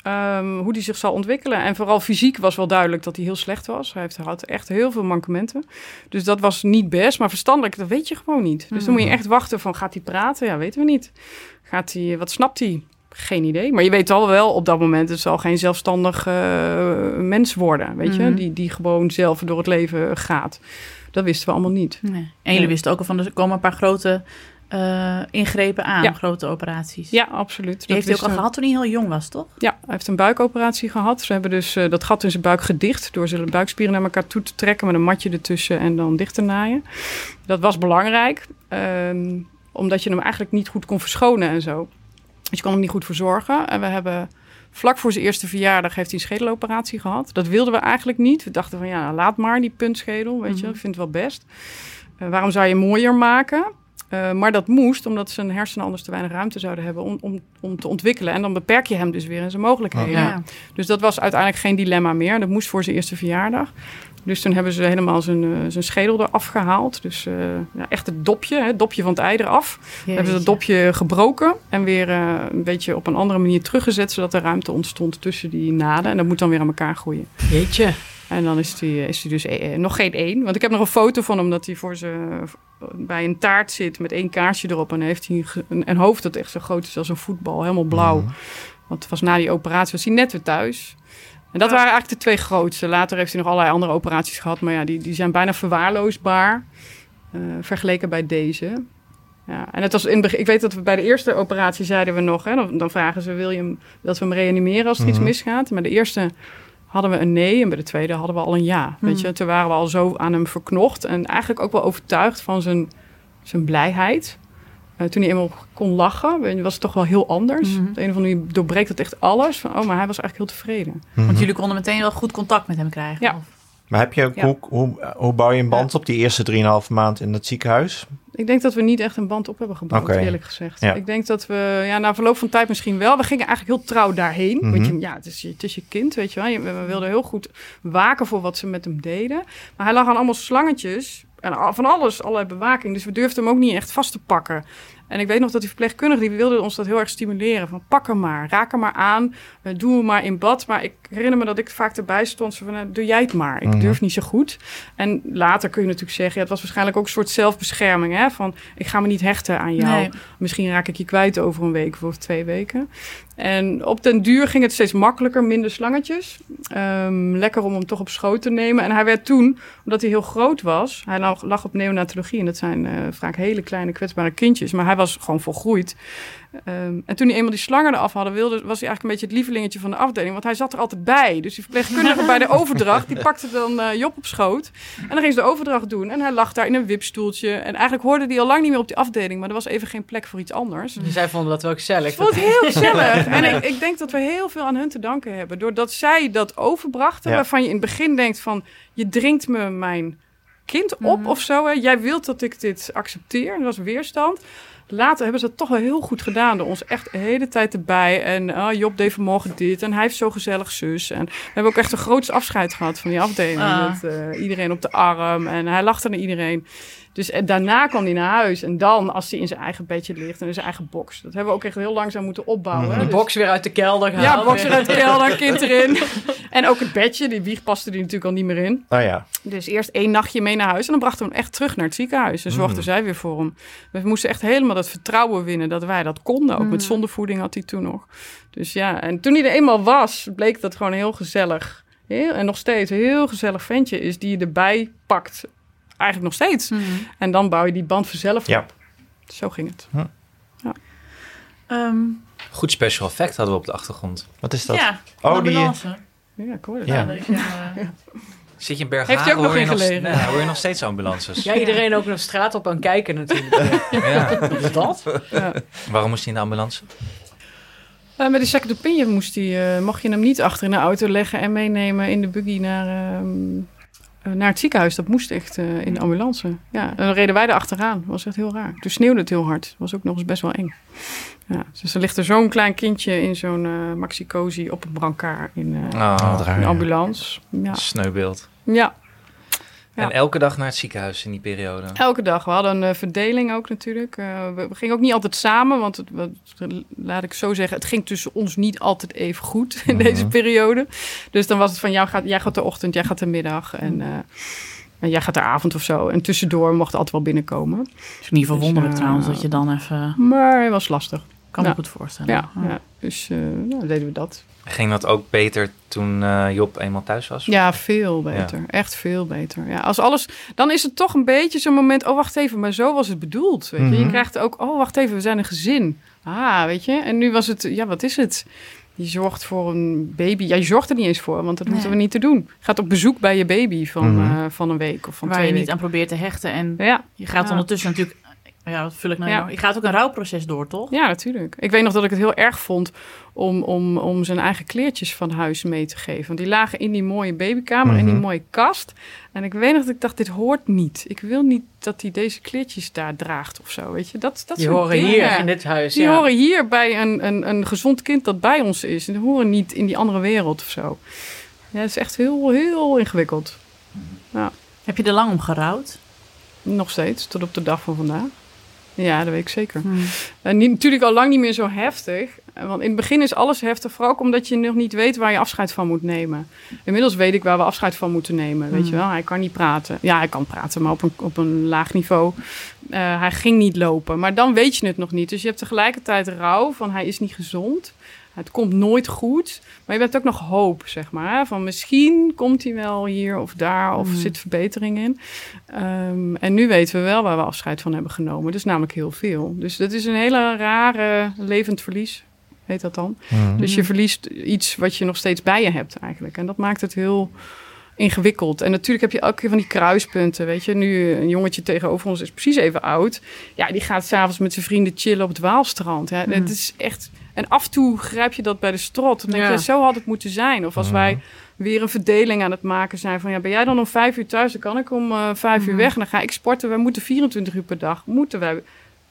Um, hoe die zich zal ontwikkelen. En vooral fysiek was wel duidelijk dat hij heel slecht was. Hij heeft, had echt heel veel mankementen. Dus dat was niet best. Maar verstandelijk, dat weet je gewoon niet. Dus dan moet je mm. echt wachten van, gaat hij praten? Ja, weten we niet. Gaat hij, wat snapt hij? Geen idee. Maar je weet al wel op dat moment, het zal geen zelfstandig uh, mens worden. Weet je, mm. die, die gewoon zelf door het leven gaat. Dat wisten we allemaal niet. Nee. En jullie wisten ook al van, er komen een paar grote uh, ingrepen aan, grote operaties. Ja, absoluut. Die dat heeft hij ook al gehad toen hij heel jong was, toch? Ja, hij heeft een buikoperatie gehad. Ze hebben dus uh, dat gat in zijn buik gedicht... door zijn buikspieren naar elkaar toe te trekken... met een matje ertussen en dan dicht te naaien. Dat was belangrijk, uh, omdat je hem eigenlijk niet goed kon verschonen en zo. Dus je kon hem niet goed verzorgen. En we hebben vlak voor zijn eerste verjaardag heeft hij een schedeloperatie gehad. Dat wilden we eigenlijk niet. We dachten van ja, laat maar die puntschedel, weet je. Mhm. Ik vind het wel best. Uh, waarom zou je mooier maken? Uh, maar dat moest omdat zijn hersenen anders te weinig ruimte zouden hebben om, om, om te ontwikkelen. En dan beperk je hem dus weer in zijn mogelijkheden. Ja. Dus dat was uiteindelijk geen dilemma meer. Dat moest voor zijn eerste verjaardag. Dus toen hebben ze helemaal zijn, uh, zijn schedel eraf gehaald. Dus uh, ja, echt het dopje, het dopje van het ei eraf. Jeetje. Hebben ze het dopje gebroken en weer een beetje op een andere manier teruggezet... zodat er ruimte ontstond tussen die naden. En dat moet dan weer aan elkaar groeien. Jeetje. En dan is hij is die dus nog geen één. Want ik heb nog een foto van hem dat hij voor ze, bij een taart zit met één kaarsje erop. En heeft hij een, een, hoofd dat echt zo groot is als een voetbal, helemaal blauw. Mm. Want was na die operatie was hij net weer thuis. En dat waren eigenlijk de twee grootste. Later heeft hij nog allerlei andere operaties gehad. Maar ja, die, die zijn bijna verwaarloosbaar uh, vergeleken bij deze. Ja, en het was in, ik weet dat we bij de eerste operatie zeiden we nog, hè, dan, dan vragen ze: wil je hem, dat we hem reanimeren als er iets mhm. misgaat? Maar de eerste hadden we een nee en bij de tweede hadden we al een ja. Weet hmm. je, toen waren we al zo aan hem verknocht en eigenlijk ook wel overtuigd van zijn, zijn blijheid. Uh, toen hij eenmaal kon lachen, was het toch wel heel anders. Mm -hmm. Op een of andere manier doorbreekt het echt alles. Van, oh, maar hij was eigenlijk heel tevreden. Want mhm. jullie konden meteen wel goed contact met hem krijgen? Ja. Maar heb je, hoe, hoe, hoe bouw je een band op die eerste 3,5 maand in het ziekenhuis? Ik denk dat we niet echt een band op hebben gebouwd, eerlijk gezegd. Ik denk dat we, ja, na verloop van tijd misschien wel. We gingen eigenlijk heel trouw daarheen. Mm -hmm. je, ja, het is, het is je kind, weet je wel. We wilden heel goed waken voor wat ze met hem deden. Maar hij lag aan allemaal slangetjes en van alles, allerlei bewaking. Dus we durfden hem ook niet echt vast te pakken. En ik weet nog dat die verpleegkundige, die wilde ons dat heel erg stimuleren. Van pak hem maar, raak hem maar aan, uh, doe hem maar in bad. Maar ik herinner me dat ik vaak erbij stond. van, nou, doe jij het maar. Ik mhm. durf niet zo goed. En later kun je natuurlijk zeggen, ja, het was waarschijnlijk ook een soort zelfbescherming. Hè? Van, ik ga me niet hechten aan jou. Misschien raak ik je kwijt over een week of twee weken. En op den duur ging het steeds makkelijker, minder slangetjes. Um, lekker om hem toch op schoot te nemen. En hij werd toen, omdat hij heel groot was, hij lag, lag op neonatologie. En dat zijn uh, vaak hele kleine kwetsbare kindjes. Maar hij was gewoon volgroeid. Um, en toen hij eenmaal die slangen eraf hadden, wilde, was hij eigenlijk een beetje het lievelingetje van de afdeling. Want hij zat er altijd bij. Dus die verpleegkundige bij de overdracht, die pakte dan uh, Job op schoot. En dan ging ze de overdracht doen. En hij lag daar in een wipstoeltje. En eigenlijk hoorde hij al lang niet meer op die afdeling. Maar er was even geen plek voor iets anders. Dus zij vonden dat wel gezellig. Ik vond het heel gezellig. en ik, ik, denk dat we heel veel aan hun te danken hebben. Doordat zij dat overbrachten. Waarvan je in het begin denkt van, je dringt me mijn kind op mm -hmm. of zo. Hè. Jij wilt dat ik dit accepteer. Dat was weerstand later hebben ze het toch wel heel goed gedaan. Door ons echt de hele tijd erbij. En uh, Job deed vanmorgen dit. En hij heeft zo gezellig zus. En we hebben ook echt een grootste afscheid gehad van die afdeling. Ah. Met uh, iedereen op de arm. En hij lachte naar iedereen. Dus en daarna kwam hij naar huis. En dan, als hij in zijn eigen bedje ligt en in zijn eigen box. Dat hebben we ook echt heel langzaam moeten opbouwen. Mm. De dus, box weer uit de kelder gehaald. Ja, box weer uit de kelder, kind erin. en ook het bedje, die wieg paste er natuurlijk al niet meer in. Oh ja. Dus eerst één nachtje mee naar huis. En dan brachten we hem echt terug naar het ziekenhuis. En zorgden mm. zij weer voor hem. We moesten echt helemaal het vertrouwen winnen dat wij dat konden. Ook Mm. met zondevoeding had hij toen nog. Dus ja, en toen hij er eenmaal was, bleek dat gewoon heel gezellig. Heel, en nog steeds een heel gezellig ventje is die je erbij pakt. Eigenlijk nog steeds. En dan bouw je die band vanzelf Ja. op. Zo ging het. Ehm, Goed special effect hadden we op de achtergrond. Wat is dat? ja, Oh, die- ambulance. Ja, ik hoor het. Ja. Ja, eh, Zit je in Bergharen, Heeft hij ook nog hoor je ingelegen? Nee, hoor je nog steeds ambulances. Ja, iedereen ook naar de straat op aan kijken natuurlijk. Ja. Wat is dat? Waarom moest hij in de ambulance? Eh, met de second opinion moest hij, eh, mocht je hem niet achter in de auto leggen en meenemen in de buggy naar, ehm, eh, naar het ziekenhuis. Dat moest echt eh, in de ambulance. Ja, en dan reden wij er achteraan. Dat was echt heel raar. Toen sneeuwde het heel hard. Dat was ook nog eens best wel eng. Ja, dus er ligt er zo'n klein kindje in zo'n eh maxi-cozy op een brancard in, eh, Oh, raar. een ja. ambulance. Ja. sneubeeld. ja, Ja. En elke dag naar het ziekenhuis in die periode. elke dag. We hadden een eh, verdeling ook natuurlijk. Eh, we, we gingen ook niet altijd samen, want het, wat- laat ik zo zeggen, het ging tussen ons niet altijd even goed in Mhm. deze periode. Dus dan was het van, jou gaat, jij gaat de ochtend, jij gaat de middag en, eh, en jij gaat de avond of zo. En tussendoor mocht altijd wel binnenkomen. Het is niet verwonderlijk Dus, trouwens dat je dan even... Maar het was lastig. Kan me Ja. goed voorstellen. Ja, ja. dus eh, nou, deden we dat. Ging dat ook beter toen eh, Job eenmaal thuis was? Ja, veel beter. Echt veel beter. Ja, als alles, dan is het toch een beetje zo'n moment. Oh, wacht even, maar zo was het bedoeld. Weet je? je Mhm. krijgt ook. Oh, wacht even, we zijn een gezin. Ah, weet je. En nu was het. Ja, wat is het? Je zorgt voor een baby. Ja, je zorgt er niet eens voor, want dat Nee. moeten we niet te doen. Je gaat op bezoek bij je baby van, Mhm. eh, van een week of van Waar twee je niet aan probeert te hechten. En Ja, je gaat Ja. ondertussen natuurlijk... Ja, wat vul ik nou? Ja. Je gaat ook een rouwproces door, toch? ja, natuurlijk. Ik weet nog dat ik het heel erg vond om, om, om zijn eigen kleertjes van huis mee te geven. Want die lagen in die mooie babykamer, in die Mhm. mooie kast. En ik weet nog dat ik dacht, dit hoort niet. Ik wil niet dat hij deze kleertjes daar draagt of zo, weet je. Dat, dat Die horen dingen. hier in dit huis. Die ja. horen hier bij een, een, een gezond kind dat bij ons is. En die horen niet in die andere wereld of zo. Ja, het is echt heel, heel ingewikkeld. Heb je er lang om gerouwd? Nog steeds, tot op de dag van vandaag. Ja, dat weet ik zeker. En niet, natuurlijk al lang niet meer zo heftig. Eh, Want in het begin is alles heftig, vooral ook omdat je nog niet weet waar je afscheid van moet nemen. Inmiddels weet ik waar we afscheid van moeten nemen, weet je wel. Hij kan niet praten. Ja, hij kan praten, maar op een, op een laag niveau. Eh, hij ging niet lopen, maar dan weet je het nog niet. Dus je hebt tegelijkertijd rouw van hij is niet gezond. Het komt nooit goed. Maar je hebt ook nog hoop, zeg maar. Van misschien komt hij wel hier of daar of zit verbetering in. Ehm, en nu weten we wel waar we afscheid van hebben genomen. Dus namelijk heel veel. Dus dat is een hele rare levend verlies, heet dat dan. Mhm. Dus je verliest iets wat je nog steeds bij je hebt eigenlijk. En dat maakt het heel ingewikkeld. En natuurlijk heb je elke keer van die kruispunten. Weet je, nu een jongetje tegenover ons is precies even oud. Ja, die gaat s'avonds met zijn vrienden chillen op het Waalstrand. Ja, Het is echt... En af en toe grijp je dat bij de strot. Dan denk je, Ja. zo had het moeten zijn. Of als wij weer een verdeling aan het maken zijn van... ja, ben jij dan om vijf uur thuis? Dan kan ik om eh, vijf uur weg. En dan ga ik sporten. Wij moeten 24 uur per dag. Moeten wij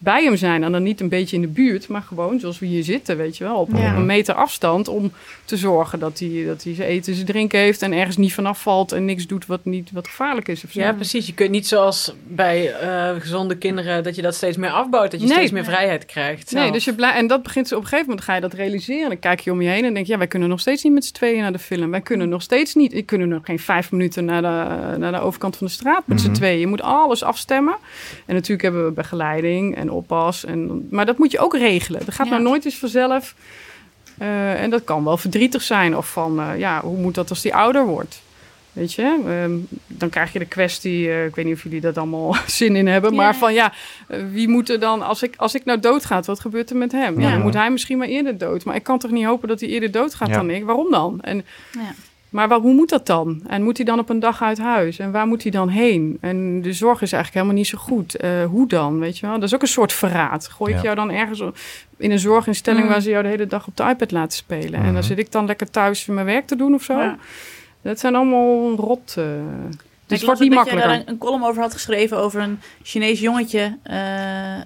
bij hem zijn. En dan niet een beetje in de buurt, maar gewoon zoals we hier zitten, weet je wel. Op, Ja. op een meter afstand om te zorgen dat hij, dat hij zijn eten, zijn drinken heeft en ergens niet vanaf valt en niks doet wat, niet, wat gevaarlijk is. Of zo. Ja, precies. Je kunt niet zoals bij eh, gezonde kinderen dat je dat steeds meer afbouwt, dat je Nee. steeds meer vrijheid krijgt. Nee, dus je blij, en dat begint zo op een gegeven moment ga je dat realiseren. Dan kijk je om je heen en denk je, ja, wij kunnen nog steeds niet met z'n tweeën naar de film. Wij kunnen nog steeds niet, ik kunnen nog geen vijf minuten naar de, naar de overkant van de straat met z'n Mhm. tweeën. Je moet alles afstemmen. En natuurlijk hebben we begeleiding en oppas. En, maar dat moet je ook regelen. Dat gaat Ja. nou nooit eens vanzelf. Eh, en dat kan wel verdrietig zijn. Of van, eh, ja, hoe moet dat als die ouder wordt? Weet je, Ehm, dan krijg je de kwestie, eh, ik weet niet of jullie dat allemaal zin in hebben, maar Ja. van ja, wie moet er dan, als ik, als ik nou doodgaat, wat gebeurt er met hem? Ja, Ja. dan moet hij misschien maar eerder dood. Maar ik kan toch niet hopen dat hij eerder doodgaat Ja. dan ik? Waarom dan? En, Ja. Maar waar, hoe moet dat dan? En moet hij dan op een dag uit huis? En waar moet hij dan heen? En de zorg is eigenlijk helemaal niet zo goed. Eh, hoe dan, weet je wel? Dat is ook een soort verraad. Gooi ik jou dan ergens in een zorginstelling... Mm. waar ze jou de hele dag op de iPad laten spelen? En dan zit ik dan lekker thuis mijn werk te doen of zo? Ja. Dat zijn allemaal rot... eh, dus Ik het wordt niet ook dat je makkelijker. daar een, een column over had geschreven over een Chinees jongetje eh,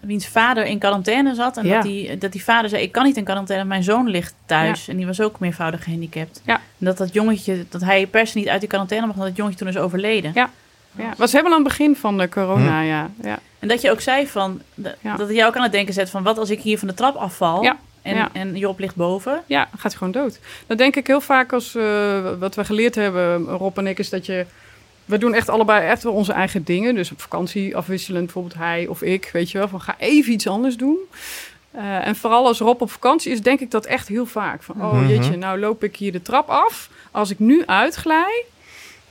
wiens vader in quarantaine zat. En Ja. dat, die, dat die vader zei, ik kan niet in quarantaine, mijn zoon ligt thuis. En die was ook meervoudig gehandicapt. Ja. En dat dat jongetje, dat hij per se niet uit die quarantaine mocht, en dat het jongetje toen is overleden. Ja. Ja, was helemaal aan het begin van de corona, Hm. ja. ja. En dat je ook zei van, de- Ja. dat het jou ook aan het denken zet van, wat als ik hier van de trap afval Ja. en, Ja. en Job ligt boven? Ja, dan gaat hij gewoon dood. Dat denk ik heel vaak als eh, wat we geleerd hebben, Rob en ik, is dat je we doen echt allebei echt wel onze eigen dingen. Dus op vakantie afwisselend, bijvoorbeeld hij of ik, weet je wel, van ga even iets anders doen. Uh, en vooral als Rob op vakantie is, denk ik dat echt heel vaak. Van, oh Mhm. jeetje, nou loop ik hier de trap af. Als ik nu uitglij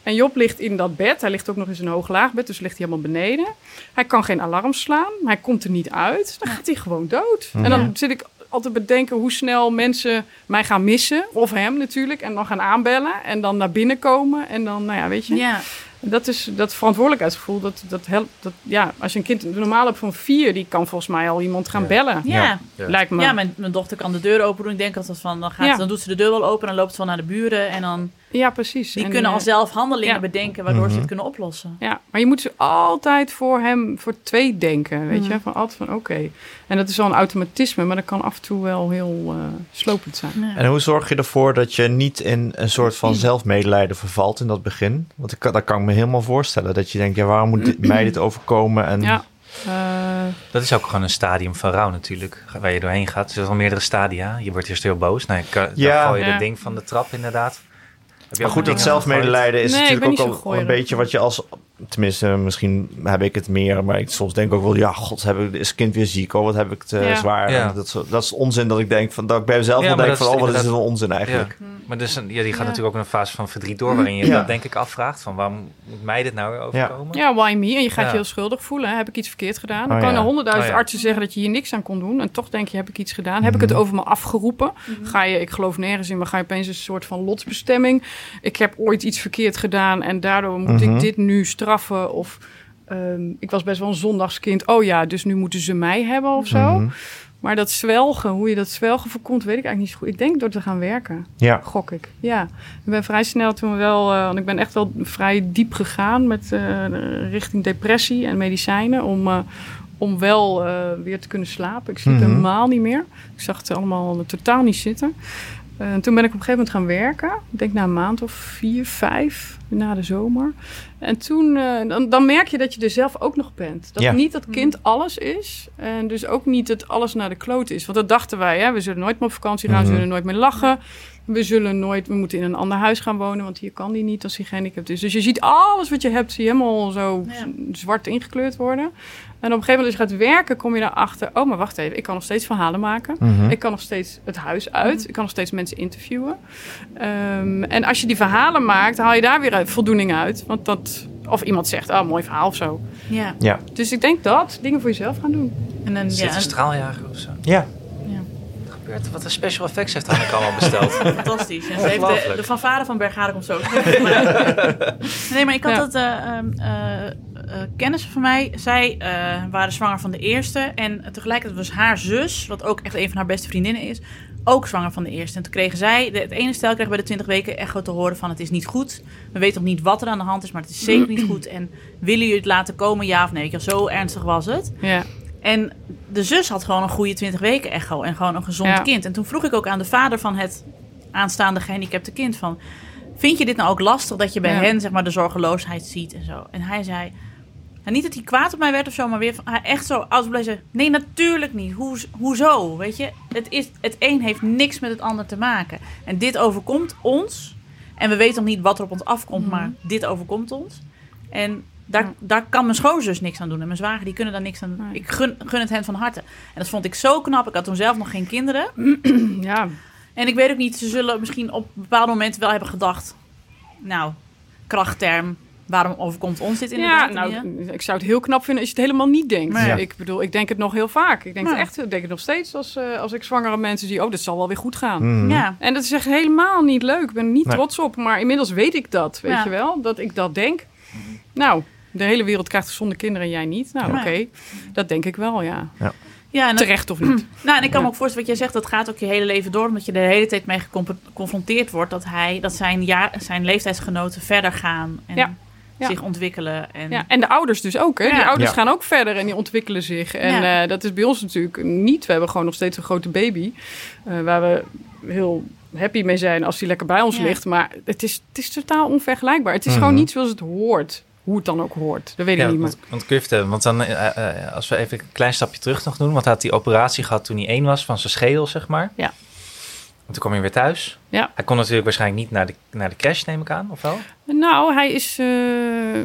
en Job ligt in dat bed. Hij ligt ook nog in zijn hooglaag-bed, dus ligt hij helemaal beneden. Hij kan geen alarm slaan. Hij komt er niet uit. Dan gaat hij gewoon dood. En dan Ja. zit ik altijd bedenken hoe snel mensen mij gaan missen. Of hem natuurlijk. En dan gaan aanbellen. En dan naar binnen komen. En dan, nou ja, weet je. Ja, Dat is dat verantwoordelijkheidsgevoel. Dat, dat helpt. Dat, ja, als je een kind normaal hebt van vier, die kan volgens mij al iemand gaan Ja. bellen. ja. Ja. Lijkt me. Ja, mijn, mijn dochter kan de deur open doen. Ik denk altijd van, dan, gaat, Ja. dan doet ze de deur wel open en loopt ze wel naar de buren. En dan, Ja, precies. die En, kunnen eh, al zelf handelingen ja. bedenken waardoor ze Mhm. het kunnen oplossen. Ja, maar je moet ze altijd voor hem, voor twee denken, weet Mhm. je? Van altijd van oké. En dat is al een automatisme, maar dat kan af en toe wel heel eh, slopend zijn. Ja. En hoe zorg je ervoor dat je niet in een soort van zelfmedelijden vervalt in dat begin? Want ik, kan- dat kan ik me helemaal voorstellen. Dat je denkt, ja, waarom moet dit- mij dit overkomen? En Ja. Eh, Dat is ook gewoon een stadium van rouw natuurlijk, waar je doorheen gaat. Dus er zijn al meerdere stadia. Je wordt eerst heel boos. Nou, Ja. dan gooi je Ja. dat ding van de trap inderdaad. Heb je Maar goed, dat zelfmedelijden is Nee, natuurlijk ook al een beetje wat je als... Tenminste, misschien heb ik het meer, maar ik soms denk ook wel... Ja, god, heb ik, is het kind weer ziek? Oh, wat heb ik het eh, Ja. zwaar? Ja. En Dat, is, dat is onzin dat ik denk van... Dat ik bij mezelf Ja, wel denk van... Oh, wat is dit inderdaad- een onzin eigenlijk? gegooid. Maar dus, ja, die gaat Ja. natuurlijk ook in een fase van verdriet door, waarin je Ja. dat denk ik afvraagt. Van waarom moet mij dit nou weer overkomen? ja, why me? En je gaat Ja. je heel schuldig voelen. hè? Heb ik iets verkeerd gedaan? Dan Oh, kan ja. er honderdduizend Oh, ja. artsen zeggen dat je hier niks aan kon doen. En toch denk je, heb ik iets gedaan? Heb ik Mhm. het over me afgeroepen? Ga je, ik geloof nergens in, maar ga je opeens een soort van lotsbestemming? Ik heb ooit iets verkeerd gedaan en daardoor moet Mhm. ik dit nu straffen? Of ehm, ik was best wel een zondagskind. Oh ja, dus nu moeten ze mij hebben of zo. Mhm. Maar dat zwelgen, hoe je dat zwelgen voorkomt, weet ik eigenlijk niet zo goed. Ik denk door te gaan werken, Ja. gok ik. Ja, ik ben vrij snel toen wel, eh, want ik ben echt wel vrij diep gegaan met eh, richting depressie en medicijnen om, eh, om wel weer te kunnen slapen. Ik sliep Mhm. helemaal niet meer. Ik zag het allemaal totaal niet zitten. Eh, en toen ben ik op een gegeven moment gaan werken. Ik denk na een maand of vier, vijf, na de zomer. En toen, eh, dan, dan merk je dat je er zelf ook nog bent. Dat Ja. niet dat kind alles is. En dus ook niet dat alles naar de kloot is. Want dat dachten wij, hè? we zullen nooit meer op vakantie gaan. Mhm. We zullen nooit meer lachen. We zullen nooit, we moeten in een ander huis gaan wonen. Want hier kan die niet als hij gehandicapt is. Dus je ziet alles wat je hebt, zie je helemaal zo Ja. zwart ingekleurd worden. En op een gegeven moment als je gaat werken, kom je daarachter... oh, maar wacht even, ik kan nog steeds verhalen maken. Mhm. Ik kan nog steeds het huis uit. Ik kan nog steeds mensen interviewen. Ehm, en als je die verhalen maakt, haal je daar weer uit- voldoening uit. Want dat, of iemand zegt, oh, mooi verhaal of zo. Ja, Ja. Dus ik denk dat, dingen voor jezelf gaan doen. en dan, Zit ja, een en- straaljager of zo? Ja. Wat een special effects heeft Hanneke allemaal besteld? fantastisch. En ze heeft de, de fanfare van Bergharen komt zo. nee, maar ik had Ja. het... eh, ehm, eh, eh, kennissen van mij, zij eh, waren zwanger van de eerste. En tegelijkertijd was haar zus, wat ook echt een van haar beste vriendinnen is... ook zwanger van de eerste. En toen kregen zij, de, het ene stel kreeg bij de 20 weken echo te horen van... het is niet goed. We weten nog niet wat er aan de hand is, maar het is zeker niet goed. En willen jullie het laten komen, ja of nee? Weet je wel, Zo ernstig was het. Ja, En de zus had gewoon een goede 20 weken echo en gewoon een gezond Ja. kind. En toen vroeg ik ook aan de vader van het aanstaande gehandicapte kind van... Vind je dit nou ook lastig dat je bij Ja. hen zeg maar, de zorgeloosheid ziet en zo? En hij zei... Nou, niet dat hij kwaad op mij werd of zo, maar weer van, hij echt zo uitgebleven zei... Nee, natuurlijk niet. Hoe, hoezo? Weet je, het, is, het een heeft niks met het ander te maken. En dit overkomt ons. En we weten nog niet wat er op ons afkomt, maar dit overkomt ons. En daar, Ja. daar kan mijn schoonzus niks aan doen. En mijn zwager, die kunnen daar niks aan doen. Nee. Ik gun, gun het hen van harte. En dat vond ik zo knap. Ik had toen zelf nog geen kinderen. ja. En ik weet ook niet, ze zullen misschien op bepaalde momenten wel hebben gedacht... Nou, krachtterm, waarom overkomt ons dit ja inderdaad? nou, niet? ik zou het heel knap vinden als je het helemaal niet denkt. Nee. Ja. Ik bedoel, ik denk het nog heel vaak. Ik denk Ja. het echt, ik denk het nog steeds als, eh, als ik zwangere mensen zie... oh, dat zal wel weer goed gaan. Mhm. ja. En dat is echt helemaal niet leuk. Ik ben er niet Nee. trots op. Maar inmiddels weet ik dat, weet Ja. je wel. Dat ik dat denk. Nou, de hele wereld krijgt gezonde kinderen en jij niet. Nou, oké. Dat denk ik wel, ja. ja en dat- Terecht of niet. Nou, en ik kan me ook voorstellen wat jij zegt, dat gaat ook je hele leven door, omdat je er de hele tijd mee geconfronteerd wordt dat hij, dat zijn, zijn leeftijdsgenoten verder gaan en Ja. Ja. zich ontwikkelen. En, Ja, en de ouders dus ook. Hè? Die ouders Ja. gaan ook verder en die ontwikkelen zich. En Ja. eh, dat is bij ons natuurlijk niet. We hebben gewoon nog steeds een grote baby. eh, waar we heel happy mee zijn als die lekker bij ons Ja. ligt. Maar het is, het is totaal onvergelijkbaar. Het is Mhm. gewoon niet zoals het hoort. Hoe het dan ook hoort. Dat weet ik Ja, niet meer. want, want kun je vertellen, want dan, eh, eh, als we even een klein stapje terug nog doen, want hij had die operatie gehad toen hij één was van zijn schedel, zeg maar. Ja. En toen kwam hij weer thuis. Ja. Hij kon natuurlijk waarschijnlijk niet naar de, naar de crash, neem ik aan, of wel? Nou, hij is... eh,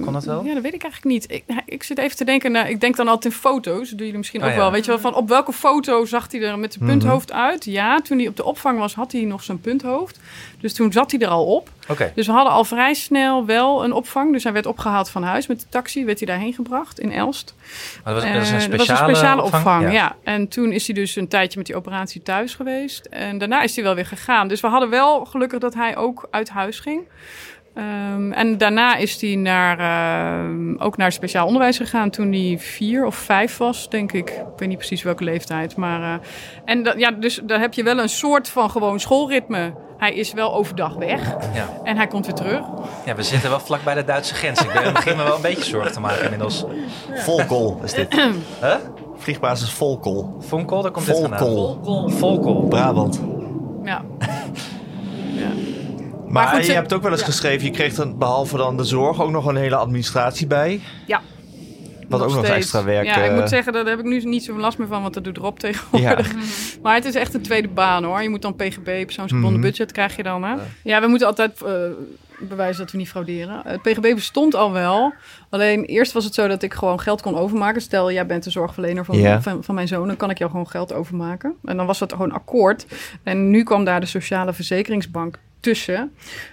Kon dat wel? Ja, dat weet ik eigenlijk niet. Ik, ik zit even te denken, nou, ik denk dan altijd in foto's. Dat doen jullie misschien Oh, ook ja. wel. Weet je wel, van op welke foto zag hij er met zijn Mhm. punthoofd uit? Ja, toen hij op de opvang was, had hij nog zijn punthoofd. Dus toen zat hij er al op. Oké. Dus we hadden al vrij snel wel een opvang. Dus hij werd opgehaald van huis met de taxi. Werd hij daarheen gebracht in Elst. Maar dat was, dat was een Eh, speciale, dat was een speciale opvang, Ja. ja. En toen is hij dus een tijdje met die operatie thuis geweest. En daarna is hij wel weer gegaan. Dus we hadden wel gelukkig dat hij ook uit huis ging. Ehm, en daarna is hij naar, ehm, ook naar speciaal onderwijs gegaan toen hij vier of vijf was, denk ik. Ik weet niet precies welke leeftijd. Maar, eh, en dat, ja, dus daar heb je wel een soort van gewoon schoolritme. Hij is wel overdag weg Ja. en hij komt weer terug. ja, we zitten wel vlak bij de Duitse grens. Ik ben- begin me wel een beetje zorgen te maken inmiddels. Volkel is dit. Huh? Vliegbasis Volkel. Vonkel, daar komt dit vandaan. Volkel. Volkel. Brabant. Ja. Maar, goed, je hebt ook wel eens ja. geschreven, je kreeg dan behalve dan de zorg ook nog een hele administratie bij. Ja. Wat ook nog steeds. extra werk. Ja, ik eh, moet zeggen, daar heb ik nu niet zoveel last meer van, want dat doet Rob tegenwoordig. Maar het is echt een tweede baan hoor. Je moet dan PGB, persoonsgebonden Mhm. budget krijg je dan. Hè? Ja, we moeten altijd eh, bewijzen dat we niet frauderen. Het PGB bestond al wel. Alleen eerst was het zo dat ik gewoon geld kon overmaken. Stel, jij bent de zorgverlener van, van mijn zoon, dan kan ik jou gewoon geld overmaken. En dan was dat gewoon akkoord. En nu kwam daar de Sociale Verzekeringsbank tussen.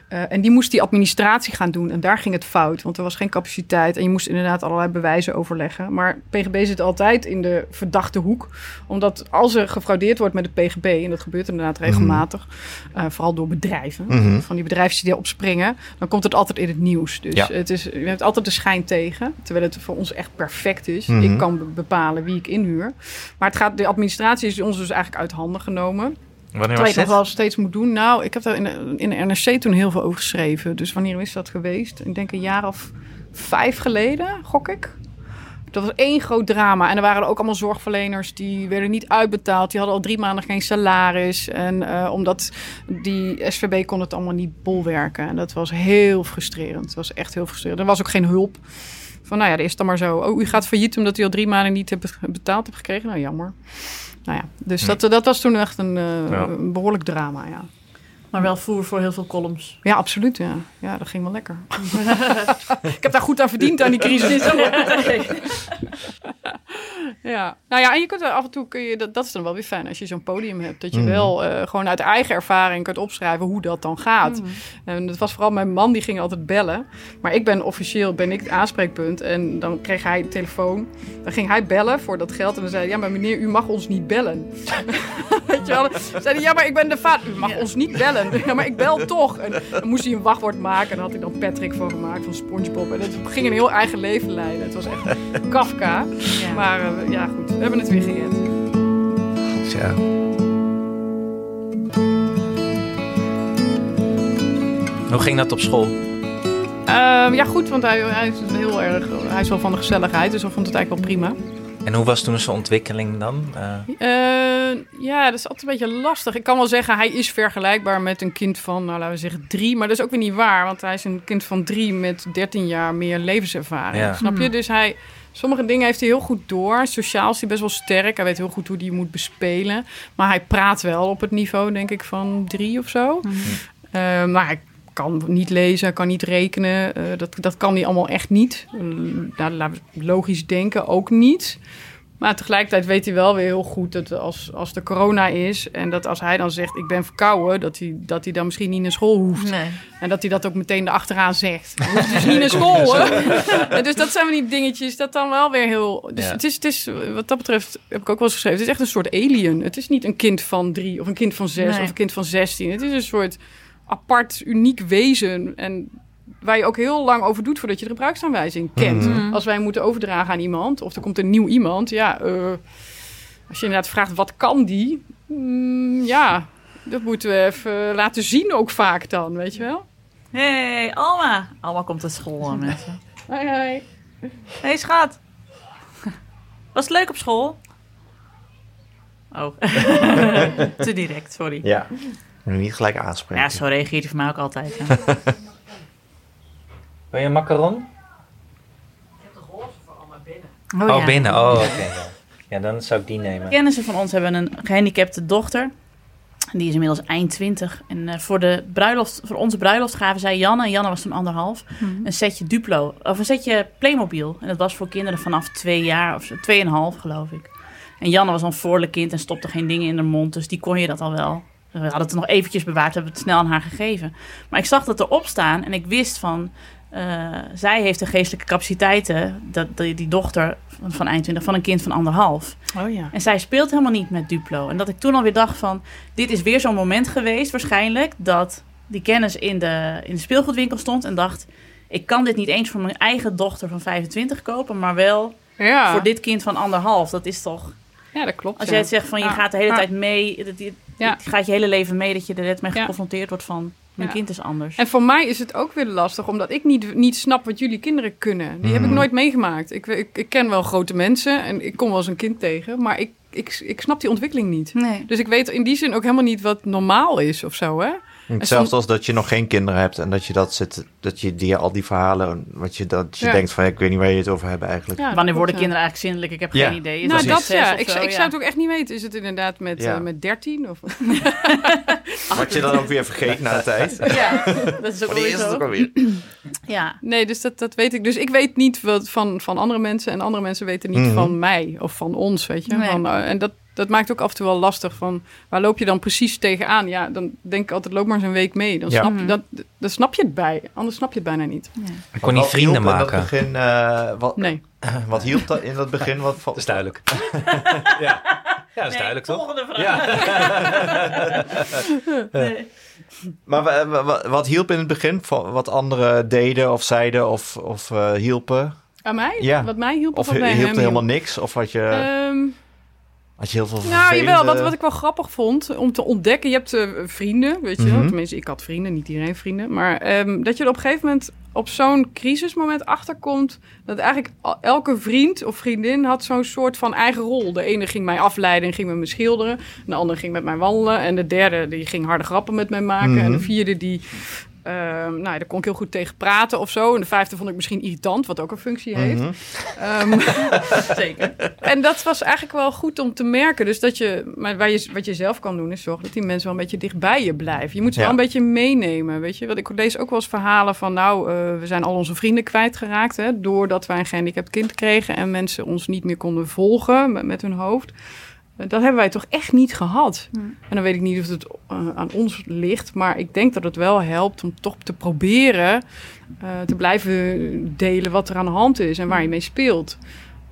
Eh, en die moest die administratie gaan doen. En daar ging het fout, want er was geen capaciteit. En je moest inderdaad allerlei bewijzen overleggen. Maar PGB zit altijd in de verdachte hoek. Omdat als er gefraudeerd wordt met het PGB... en dat gebeurt inderdaad regelmatig... eh, vooral door bedrijven, Mhm. van die bedrijven die opspringen... dan komt het altijd in het nieuws. Dus Ja. het is, je hebt altijd de schijn tegen. Terwijl het voor ons echt perfect is. Mhm. Ik kan be- bepalen wie ik inhuur. Maar het gaat, de administratie is ons dus eigenlijk uit handen genomen. Wanneer was je het nog wel steeds moet doen. Nou, ik heb daar in de, in de NRC toen heel veel over geschreven. Dus wanneer is dat geweest? Ik denk een jaar of vijf geleden, gok ik. Dat was één groot drama. En er waren er ook allemaal zorgverleners die werden niet uitbetaald. Die hadden al drie maanden geen salaris. En eh, omdat die SVB kon het allemaal niet bolwerken. En dat was heel frustrerend. Het was echt heel frustrerend. Er was ook geen hulp. Van nou ja, dat is dan maar zo. Oh, u gaat failliet omdat u al drie maanden niet hebt betaald hebt gekregen. Nou, jammer. Nou ja, dus dat, dat was toen echt een, eh, Ja. een behoorlijk drama, ja. Maar wel voer voor heel veel columns. Ja, absoluut, ja. Ja, dat ging wel lekker. ik heb daar goed aan verdiend aan die crisis. ja. Nou ja, en je kunt er af en toe, kun je, dat, dat is dan wel weer fijn als je zo'n podium hebt. Dat je Mhm. wel eh, gewoon uit eigen ervaring kunt opschrijven hoe dat dan gaat. En dat was vooral mijn man, die ging altijd bellen. Maar ik ben officieel, ben ik het aanspreekpunt. En dan kreeg hij de telefoon. Dan ging hij bellen voor dat geld. En dan zei hij, ja, maar meneer, u mag ons niet bellen. Weet je wel? Dan zei hij, ja, maar ik ben de vader. U mag ons niet bellen. Ja, maar ik bel toch. En dan moest hij een wachtwoord maken. En daar had hij dan Patrick van gemaakt, van Spongebob. En het ging een heel eigen leven leiden. Het was echt Kafka. Ja. Maar eh, ja, goed. We hebben het weer gered. Tja. Hoe ging dat op school? Ehm, ja, goed, want hij, hij is heel erg... Hij is wel van de gezelligheid, dus hij vond het eigenlijk wel prima. En hoe was toen zijn ontwikkeling dan? Eh, Eh, ja, dat is altijd een beetje lastig. Ik kan wel zeggen, hij is vergelijkbaar met een kind van, nou laten we zeggen, drie. Maar dat is ook weer niet waar, want hij is een kind van drie met 13 jaar meer levenservaring. Ja. Snap je? Dus hij, sommige dingen heeft hij heel goed door. Sociaal is hij best wel sterk. Hij weet heel goed hoe hij moet bespelen. Maar hij praat wel op het niveau, denk ik, van drie of zo. Eh, maar hij kan niet lezen, kan niet rekenen. Eh, dat, dat kan hij allemaal echt niet. Eh, nou, laten we logisch denken ook niet. Maar tegelijkertijd weet hij wel weer heel goed dat als, als er corona is... en dat als hij dan zegt, ik ben verkouden... dat hij, dat hij dan misschien niet naar school hoeft. Nee. En dat hij dat ook meteen erachteraan zegt. Hoeft dus niet naar school, hè? En dus dat zijn van die dingetjes, dat dan wel weer heel... Dus Ja. het, is, het is, wat dat betreft, heb ik ook wel eens geschreven... het is echt een soort alien. Het is niet een kind van drie of een kind van zes Nee. of een kind van zestien. Het is een soort apart, uniek wezen. En waar je ook heel lang over doet voordat je de gebruiksaanwijzing kent. Mhm. Als wij moeten overdragen aan iemand, of er komt een nieuw iemand, ja, eh, als je inderdaad vraagt wat kan die, Mm, ja, dat moeten we even laten zien ook vaak dan, weet je wel. Hey, Alma. Alma komt uit school, hè, mensen. Hoi, hoi. Hey, schat. Was het leuk op school? Oh. Te direct, sorry. Ja. Nu niet gelijk aanspreken. Ja, zo reageert hij voor mij ook altijd. hè. Wil je een macaron? Oh, Oh, ja. binnen. Oh, oké. ja. ja, dan zou ik die nemen. Kennissen van ons hebben een gehandicapte dochter. Die is inmiddels eind 20. En uh, voor, de bruiloft, voor onze bruiloft gaven zij Janne, en Janne was toen anderhalf, een setje Duplo. Of een setje Playmobil. En dat was voor kinderen vanaf twee jaar of tweeënhalf, geloof ik. En Janne was een voorlijk kind en stopte geen dingen in haar mond. Dus die kon je dat al wel. We hadden het nog eventjes bewaard, hebben het snel aan haar gegeven. Maar ik zag dat erop staan en ik wist van... Uh, zij heeft de geestelijke capaciteiten, dat, die, die dochter van eind 20, van een kind van anderhalf. Oh ja. En zij speelt helemaal niet met Duplo. En dat ik toen alweer dacht van, dit is weer zo'n moment geweest waarschijnlijk... dat die kennis in de, in de speelgoedwinkel stond en dacht... ik kan dit niet eens voor mijn eigen dochter van 25 kopen... maar wel ja. voor dit kind van anderhalf. Dat is toch... Ja, dat klopt. Als ja. jij zegt van je Ja. gaat de hele Ja. tijd mee... Dat, Ja. je gaat je hele leven mee dat je er net mee Ja. geconfronteerd wordt van... mijn Ja. kind is anders. En voor mij is het ook weer lastig, omdat ik niet, niet snap wat jullie kinderen kunnen. Die heb ik Mhm. nooit meegemaakt. Ik, ik, ik ken wel grote mensen en ik kom wel eens een kind tegen, maar ik, ik, ik snap die ontwikkeling niet. Nee. Dus ik weet in die zin ook helemaal niet wat normaal is of zo, hè? Hetzelfde als dat je nog geen kinderen hebt en dat je dat zit, dat je die al die verhalen, wat je dat je Ja. denkt van ik weet niet waar je het over hebt eigenlijk. Ja, Wanneer worden kinderen eigenlijk zindelijk? Ik heb Ja. geen idee. Is Nou, dat ja. Ik, zo? ik Ja. zou het ook echt niet weten. Is het inderdaad met, Ja. eh, met 13? Of... Wat je dan ook weer vergeet na de tijd. Ja, dat is ook ook zo. alweer? Ja, Nee, dus dat, dat weet ik. Dus ik weet niet wat van, van andere mensen en andere mensen weten niet Mhm. van mij of van ons, weet je. Nee. Van, eh, en dat, dat maakt ook af en toe wel lastig van waar loop je dan precies tegenaan? Ja, dan denk ik altijd loop maar eens een week mee. Dan, Ja. snap, je, Mhm. dat, dan snap je het bij. Anders snap je het bijna niet. Ik kon niet Wat vrienden hielp in dat maken. begin, eh, wat, Nee. wat hielp dat in dat begin? Wat, Dat is duidelijk. ja. ja, dat is duidelijk toch? Volgende vraag. Nee. Maar wa- wat hielp in het begin? Van Wat anderen deden of zeiden of, of eh, hielpen? Aan mij? Ja. Wat mij hielp Of of wat bij hielp hem helemaal niks? Of had je, Ehm, had je heel veel Nou, jawel. Wat, wat ik wel grappig vond om te ontdekken. Je hebt eh, vrienden, weet je wel. Mhm. Tenminste, ik had vrienden, niet iedereen vrienden. Maar ehm, dat je er op een gegeven moment op zo'n crisismoment achterkomt... dat eigenlijk elke vriend of vriendin had zo'n soort van eigen rol. De ene ging mij afleiden en ging met me schilderen. De andere ging met mij wandelen. En de derde die ging harde grappen met mij maken. En de Mhm. vierde die... ehm, nou, daar kon ik heel goed tegen praten of zo. En de vijfde vond ik misschien irritant, wat ook een functie heeft. Mhm. Ehm, Zeker. en dat was eigenlijk wel goed om te merken. Dus dat je, maar waar je, wat je zelf kan doen, is zorgen dat die mensen wel een beetje dicht bij je blijven. Je moet ze Ja. wel een beetje meenemen. Weet je, want ik lees ook wel eens verhalen van, nou, eh, we zijn al onze vrienden kwijtgeraakt. Hè, doordat wij een gehandicapt kind kregen en mensen ons niet meer konden volgen met, met hun hoofd. Dat hebben wij toch echt niet gehad. Hmm. En dan weet ik niet of het eh, aan ons ligt. Maar ik denk dat het wel helpt om toch te proberen eh, te blijven delen wat er aan de hand is en waar je mee speelt.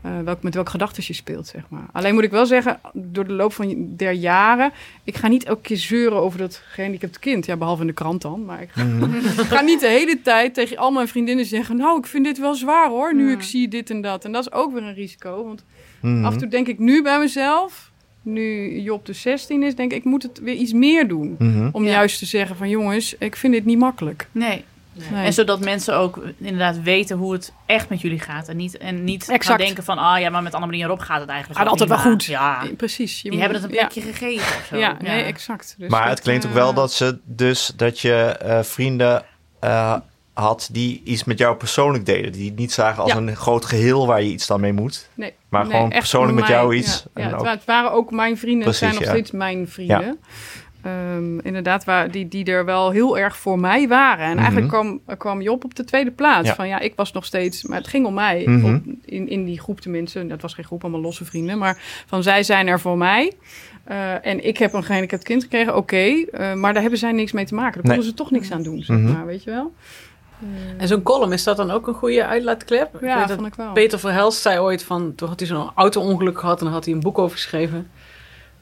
Eh, welk, met welke gedachten je speelt, zeg maar. Alleen moet ik wel zeggen, door de loop van der jaren... ik ga niet elke keer zeuren over dat gehandicapt kind. Ja, behalve in de krant dan. Maar ik ga, Mhm. ga niet de hele tijd tegen al mijn vriendinnen zeggen... nou, ik vind dit wel zwaar hoor, nu ik zie dit en dat. En dat is ook weer een risico. Want Mhm. af en toe denk ik nu bij mezelf... nu Job de 16 is, denk ik, ik moet het weer iets meer doen. Mhm. Om Ja. juist te zeggen van jongens, ik vind dit niet makkelijk. Nee. Nee. En zodat mensen ook inderdaad weten hoe het echt met jullie gaat. En niet, en niet gaan denken van, ah ja, maar met Annemarie en Rob gaat het eigenlijk Gaat altijd wel goed. Ja, Precies. Je die moet- hebben het een ja. plekje gegeven of zo. Ja, nee, exact. Dus maar dat, het klinkt ook eh, wel dat ze dus dat je eh, vrienden eh, had die iets met jou persoonlijk deden. Die het niet zagen als Ja. een groot geheel waar je iets dan mee moet. Nee, Maar nee, gewoon persoonlijk met mij, jou iets. Ja, En ja, ook- het, wa- het waren ook mijn vrienden. het zijn nog steeds mijn vrienden. Ehm, inderdaad, waar, die, die er wel heel erg voor mij waren. En Mhm. eigenlijk kwam, kwam Job op de tweede plaats. Van ja, ik was nog steeds... Maar het ging om mij. Mhm. Op, in, in die groep tenminste. Dat was geen groep, allemaal losse vrienden. Maar van zij zijn er voor mij. Eh, en ik heb een gehandicapt kind gekregen, oké. eh, maar daar hebben zij niks mee te maken. Daar Nee. konden ze toch niks aan doen, zeg Mhm. maar. Weet je wel? En zo'n column, is dat dan ook een goede uitlaatklep? Ik Ja, dat vond ik wel. Peter Verhelst zei ooit van, toen had hij zo'n auto-ongeluk gehad en had hij een boek over geschreven.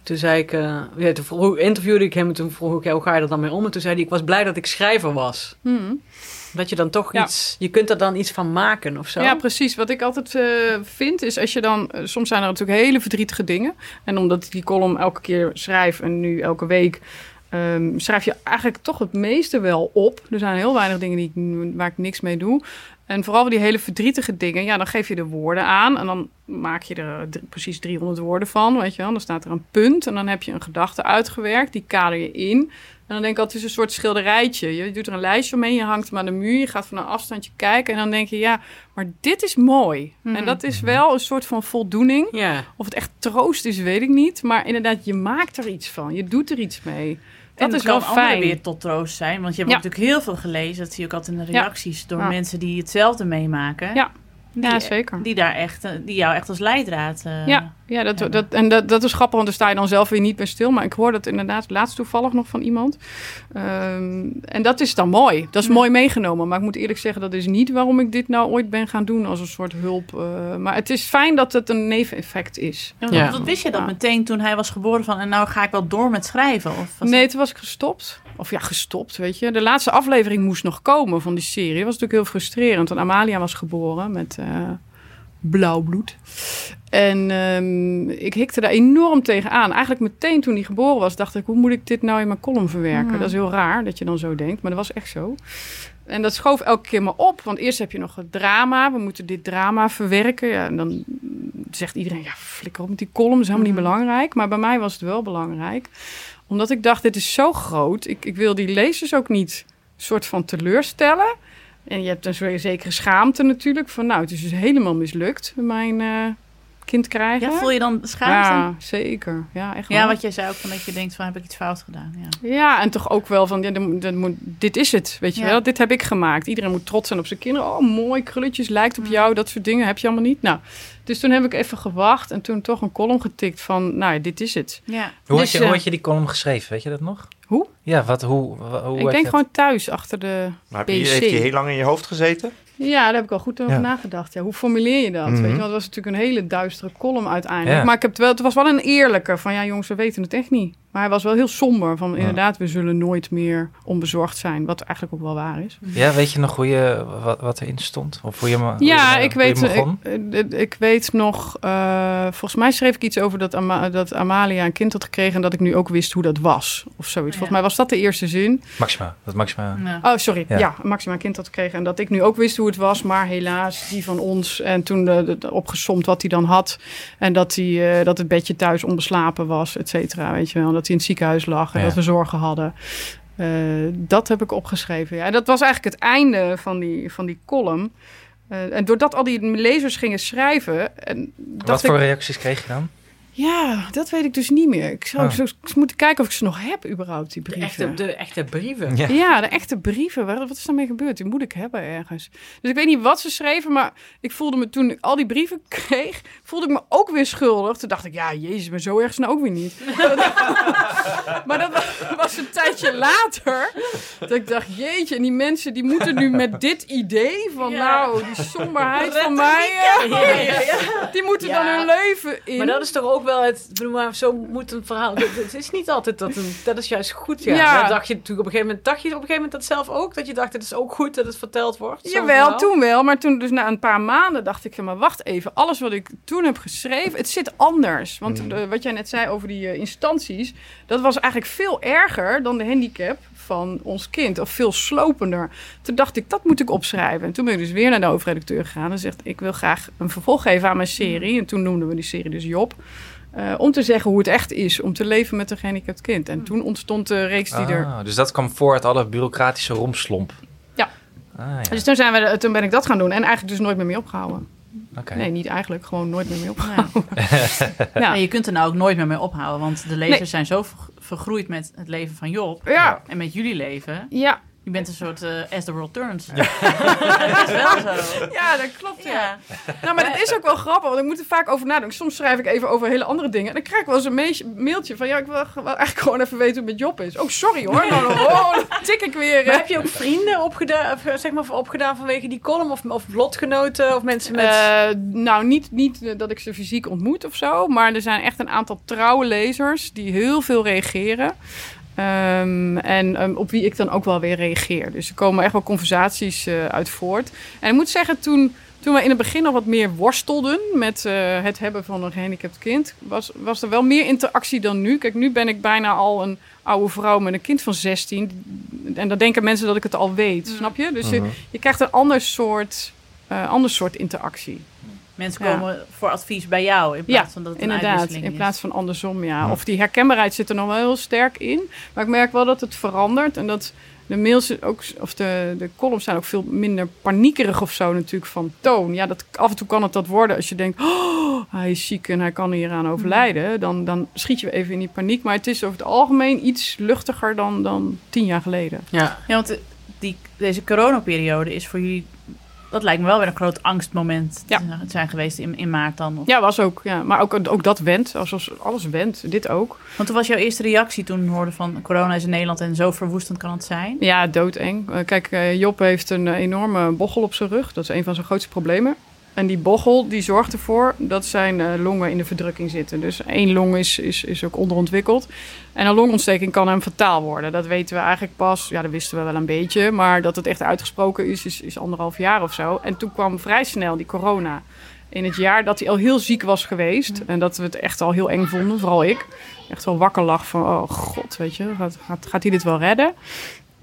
Toen zei ik, eh, ja, toen vroeg, interviewde ik hem en toen vroeg ik, ja, hoe ga je er dan mee om? En toen zei hij, ik was blij dat ik schrijver was. Mhm. Dat je dan toch Ja. iets, je kunt er dan iets van maken of zo. Ja, precies. Wat ik altijd eh, vind is als je dan... eh, soms zijn er natuurlijk hele verdrietige dingen. En omdat ik die column elke keer schrijf en nu elke week... ehm, schrijf je eigenlijk toch het meeste wel op. Er zijn heel weinig dingen die ik, waar ik niks mee doe. En vooral die hele verdrietige dingen, ja, dan geef je de woorden aan en dan maak je er precies 300 woorden van, weet je wel. Dan staat er een punt en dan heb je een gedachte uitgewerkt, die kader je in. En dan denk ik altijd, het is een soort schilderijtje. Je doet er een lijstje omheen, je hangt hem aan de muur, je gaat van een afstandje kijken en dan denk je, ja, maar dit is mooi. En Mhm. dat is wel een soort van voldoening. Of het echt troost is, weet ik niet. Maar inderdaad, je maakt er iets van. Je doet er iets mee. Dat en is wel fijn. weer tot troost zijn. Want je hebt Ja. natuurlijk heel veel gelezen. Dat zie je ook altijd in de reacties. Door mensen die hetzelfde meemaken. Ja. Die, Ja, zeker. Die, daar echt, eh, die jou echt als leidraad eh, Ja, ja dat, hebben. dat, en dat, dat is grappig, want daar sta je dan zelf weer niet bij stil. Maar ik hoor dat inderdaad laatst toevallig nog van iemand. Ehm, en dat is dan mooi. Dat is Ja. mooi meegenomen. Maar ik moet eerlijk zeggen, dat is niet waarom ik dit nou ooit ben gaan doen als een soort hulp. eh, maar het is fijn dat het een neveneffect is. Ja, wat wist je dat Ja. meteen toen hij was geboren van... en nou ga ik wel door met schrijven? Of was Nee, toen was ik gestopt. Of ja, gestopt, weet je. De laatste aflevering moest nog komen van die serie. Dat was natuurlijk heel frustrerend. Want Amalia was geboren met eh, blauw bloed. En ehm, ik hikte daar enorm tegen aan. Eigenlijk meteen toen hij geboren was, dacht ik... hoe moet ik dit nou in mijn column verwerken? Mhm. Dat is heel raar dat je dan zo denkt. Maar dat was echt zo. En dat schoof elke keer maar op. Want eerst heb je nog het drama. We moeten dit drama verwerken. Ja, en dan zegt iedereen... ja, flikker op met die column. is helemaal niet Mhm. belangrijk. Maar bij mij was het wel belangrijk omdat ik dacht, dit is zo groot. Ik, ik wil die lezers ook niet soort van teleurstellen. En je hebt een zekere schaamte natuurlijk. Van nou, het is dus helemaal mislukt, mijn eh, kind krijgen. Ja, voel je dan schaamte? Ja, Ja, zeker. Ja, echt wel. wat jij zei ook, van dat je denkt van heb ik iets fout gedaan? Ja. Ja, en toch ook wel van, ja, dan moet, dit is het, weet je Ja. wel. Dit heb ik gemaakt. Iedereen moet trots zijn op zijn kinderen. Oh, mooi, krulletjes, lijkt op jou. Dat soort dingen heb je allemaal niet. Nou, dus toen heb ik even gewacht en toen toch een column getikt van, nou, ja, dit is het. Ja. Hoe, Dus, had je, hoe eh, had je die column geschreven? Weet je dat nog? Hoe? Ja, wat, hoe, hoe ik denk gewoon thuis achter de Maar heb je, heeft die heel lang in je hoofd gezeten? Ja, daar heb ik al goed over Ja. nagedacht. Ja, hoe formuleer je dat? Mhm. Weet je, want het was natuurlijk een hele duistere column uiteindelijk. Ja. Maar ik heb het, wel, het was wel een eerlijke van ja, jongens, we weten het echt niet. Maar hij was wel heel somber van inderdaad, we zullen nooit meer onbezorgd zijn. Wat eigenlijk ook wel waar is. Ja, weet je nog hoe je, wat, wat erin stond? Of hoe je, me- hoe je Ja, me- ik hoe je weet, ik, eh, ik weet nog, eh, volgens mij schreef ik iets over dat, Ama- dat Amalia een kind had gekregen en dat ik nu ook wist hoe dat was. Of zoiets. Volgens Ja. mij was dat de eerste zin. Maxima. Dat Maxima. Ja. Oh, sorry. Ja. Ja, Maxima een kind had gekregen. En dat ik nu ook wist hoe het was. Maar helaas, die van ons. En toen de- de- opgesomd wat hij dan had. En dat, hij, eh, dat het bedje thuis onbeslapen was, et cetera. Weet je wel. Dat hij in het ziekenhuis lag. En Ja. dat we zorgen hadden. Eh, dat heb ik opgeschreven. Ja. En dat was eigenlijk het einde van die, van die column. Eh, en doordat al die lezers gingen schrijven... En Wat voor ik, reacties kreeg je dan? Ja, dat weet ik dus niet meer. Ik zou Oh. zo eens moeten kijken of ik ze nog heb überhaupt, die De brieven. echte, de echte brieven. Ja. Ja, de echte brieven. Wat wat is daarmee gebeurd? Die moet ik hebben ergens. Dus ik weet niet wat ze schreven, maar ik voelde me toen ik al die brieven kreeg, voelde ik me ook weer schuldig. Toen dacht ik, ja, jezus, maar zo erg is het nou ook weer niet. maar dat wa- was een tijdje later. Dat ik dacht, jeetje, en die mensen die moeten nu met dit idee van, Ja. nou, die somberheid van mij, Ja, die moeten Ja. dan hun leven in. Maar dat is toch ook wel het. maar zo moet een verhaal. Het het is niet altijd dat een. Dat is juist goed. Ja. Ja. Dat dacht je natuurlijk op een gegeven moment. Dacht je op een gegeven moment dat zelf ook? Dat je dacht, het is ook goed dat het verteld wordt? Jawel, verhaal? toen wel. Maar toen, dus na een paar maanden, dacht ik: maar wacht even. Alles wat ik toen heb geschreven, het zit anders. Want Mm. eh, wat jij net zei over die eh, instanties, dat was eigenlijk veel erger dan de handicap van ons kind. Of veel slopender. Toen dacht ik: dat moet ik opschrijven. En toen ben ik dus weer naar de hoofdredacteur gegaan en zegt: ik wil graag een vervolg geven aan mijn serie. En toen noemden we die serie dus Job. Eh, om te zeggen hoe het echt is om te leven met een gehandicapt kind. En toen ontstond de reeks die er Ah, dus dat kwam voor uit alle bureaucratische romslomp. Ja. Ah, ja. Dus toen, zijn we, toen ben ik dat gaan doen en eigenlijk dus nooit meer mee opgehouden. Oké. Nee, niet eigenlijk. Gewoon nooit meer mee opgehouden. Ja. ja. je kunt er nou ook nooit meer mee ophouden, want de lezers Nee. zijn zo ver- vergroeid met het leven van Job Ja. en met jullie leven. Ja. Je bent een soort eh, as the world turns. dat is wel zo. ja, dat klopt. Ja. Ja. Nou, maar dat is ook wel grappig, want ik moet er vaak over nadenken. Soms schrijf ik even over hele andere dingen. En dan krijg ik wel eens een meisje- mailtje van... ja, ik wil, eigenlijk gewoon even weten hoe het met Job is. Oh, sorry hoor. Nou, dan, oh, dan tik ik weer. Maar heb je ook vrienden opgedaan, of, eh, zeg maar, opgedaan vanwege die column? Of, of lotgenoten? Of mensen met... Eh, nou, niet, niet dat ik ze fysiek ontmoet of zo. Maar er zijn echt een aantal trouwe lezers die heel veel reageren. Ehm, en ehm, op wie ik dan ook wel weer reageer. Dus er komen echt wel conversaties eh, uit voort. En ik moet zeggen, toen, toen we in het begin al wat meer worstelden met eh, het hebben van een gehandicapt kind, was, was er wel meer interactie dan nu. Kijk, nu ben ik bijna al een oude vrouw met een kind van 16. En dan denken mensen dat ik het al weet, snap je? Dus je, je krijgt een ander soort eh, ander soort interactie. Mensen Ja. komen voor advies bij jou in plaats Ja, van dat het een Inderdaad, in plaats van andersom, ja. Of die herkenbaarheid zit er nog wel heel sterk in. Maar ik merk wel dat het verandert en dat de mails ook, of de, de columns zijn ook veel minder paniekerig of zo natuurlijk van toon. Ja, dat, af en toe kan het dat worden als je denkt, oh, hij is ziek en hij kan hieraan overlijden. Dan, dan schiet je even in die paniek. Maar het is over het algemeen iets luchtiger dan, dan tien jaar geleden. Ja. Ja, want die, deze coronaperiode is voor jullie... Dat lijkt me wel weer een groot angstmoment Ja. te zijn geweest in, in maart dan. Of- Ja, was ook. Ja. Maar ook, ook dat went, alsof alles went. Dit ook. Want toen was jouw eerste reactie toen hoorde van corona is in Nederland en zo verwoestend kan het zijn? Ja, doodeng. Eh, kijk, eh, Job heeft een eh, enorme bochel op zijn rug. Dat is een van zijn grootste problemen. En die bochel die zorgt ervoor dat zijn eh, longen in de verdrukking zitten. Dus één long is, is, is ook onderontwikkeld. En een longontsteking kan hem fataal worden. Dat weten we eigenlijk pas, ja, dat wisten we wel een beetje. Maar dat het echt uitgesproken is, is, is anderhalf jaar of zo. En toen kwam vrij snel die corona. In het jaar dat hij al heel ziek was geweest. En dat we het echt al heel eng vonden, vooral ik. Echt wel wakker lag van, oh god, weet je, gaat, gaat, gaat hij dit wel redden?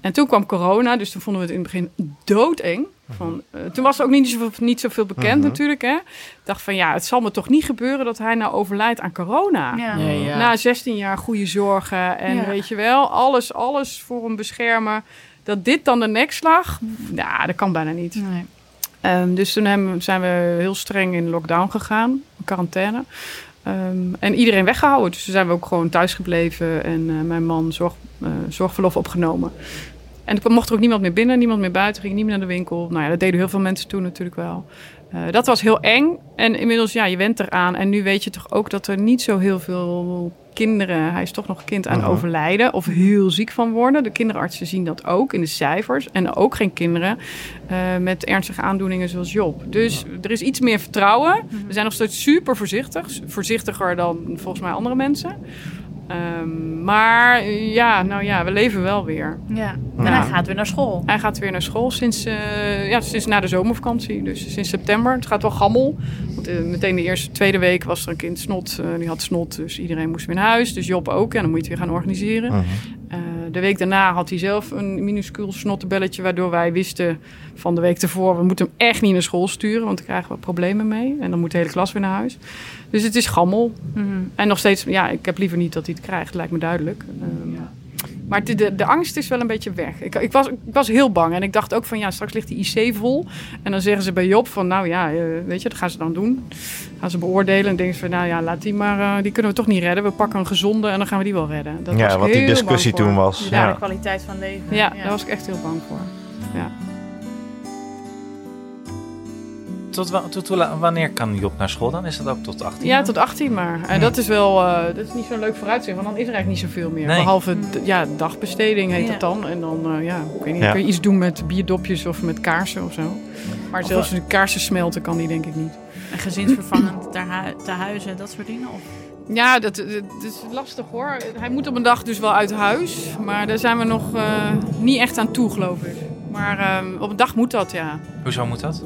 En toen kwam corona, dus toen vonden we het in het begin doodeng. Van, eh, toen was er ook niet zoveel, niet zoveel bekend Mhm. natuurlijk. Hè? Ik dacht van ja, het zal me toch niet gebeuren dat hij nou overlijdt aan corona. Ja. Na 16 jaar goede zorgen en Ja. weet je wel, alles, alles voor hem beschermen. Dat dit dan de nekslag, nou, dat kan bijna niet. Nee. Ehm, dus toen hebben, zijn we heel streng in lockdown gegaan, quarantaine. Ehm, en iedereen weggehouden. Dus toen zijn we ook gewoon thuis gebleven en eh, mijn man zorg, eh, zorgverlof opgenomen. En er mocht er ook niemand meer binnen, niemand meer buiten, ging niet meer naar de winkel. Nou ja, dat deden heel veel mensen toen natuurlijk wel. Eh, dat was heel eng. En inmiddels, ja, je went eraan. En nu weet je toch ook dat er niet zo heel veel kinderen, hij is toch nog kind aan Mhm. overlijden of heel ziek van worden. De kinderartsen zien dat ook in de cijfers. En ook geen kinderen eh, met ernstige aandoeningen zoals Job. Dus er is iets meer vertrouwen. We zijn nog steeds super voorzichtig. Voorzichtiger dan volgens mij andere mensen. Ehm, maar ja, nou ja, we leven wel weer. Ja. En Ja. hij gaat weer naar school. Hij gaat weer naar school sinds, eh, ja, sinds na de zomervakantie. Dus sinds september. Het gaat wel gammel. Want eh, meteen de eerste, tweede week was er een kind snot. eh, die had snot, dus iedereen moest weer naar huis. Dus Job ook. En dan moet je het weer gaan organiseren. Mhm. Eh, de week daarna had hij zelf een minuscuul snottenbelletje... waardoor wij wisten van de week ervoor... we moeten hem echt niet naar school sturen... want daar krijgen we problemen mee. En dan moet de hele klas weer naar huis. Dus het is gammel. Mhm. En nog steeds, ja, ik heb liever niet dat hij het krijgt, lijkt me duidelijk. Ehm, Maar de, de, de angst is wel een beetje weg. Ik, ik, was, ik was heel bang en ik dacht ook van ja, straks ligt die IC vol. En dan zeggen ze bij Job van nou ja, eh, weet je, dat gaan ze dan doen. Gaan ze beoordelen en denken ze van nou ja, laat die maar, eh, die kunnen we toch niet redden. We pakken een gezonde en dan gaan we die wel redden. Dat was Ja, wat die discussie toen was. Ja, Ja. de kwaliteit van leven. Ja, daar was ik echt heel bang voor. Tot, wanneer kan Job naar school dan? Is dat ook tot 18? Ja, tot 18 maar. En Hm. dat is wel, eh, dat is niet zo'n leuk vooruitzicht, want dan is er eigenlijk niet zoveel meer. Nee. Behalve d- ja, dagbesteding heet Ja. dat dan. En dan, eh, ja, ik weet niet, Ja. kun je iets doen met bierdopjes of met kaarsen of zo. Maar zelfs de kaarsen smelten kan die denk ik niet. En gezinsvervangend hu- te huizen, dat soort dingen? Of? Ja, dat, is lastig hoor. Hij moet op een dag dus wel uit huis. Maar daar zijn we nog eh, niet echt aan toe, geloof ik. Maar ehm, op een dag moet dat, ja. Hoezo moet dat?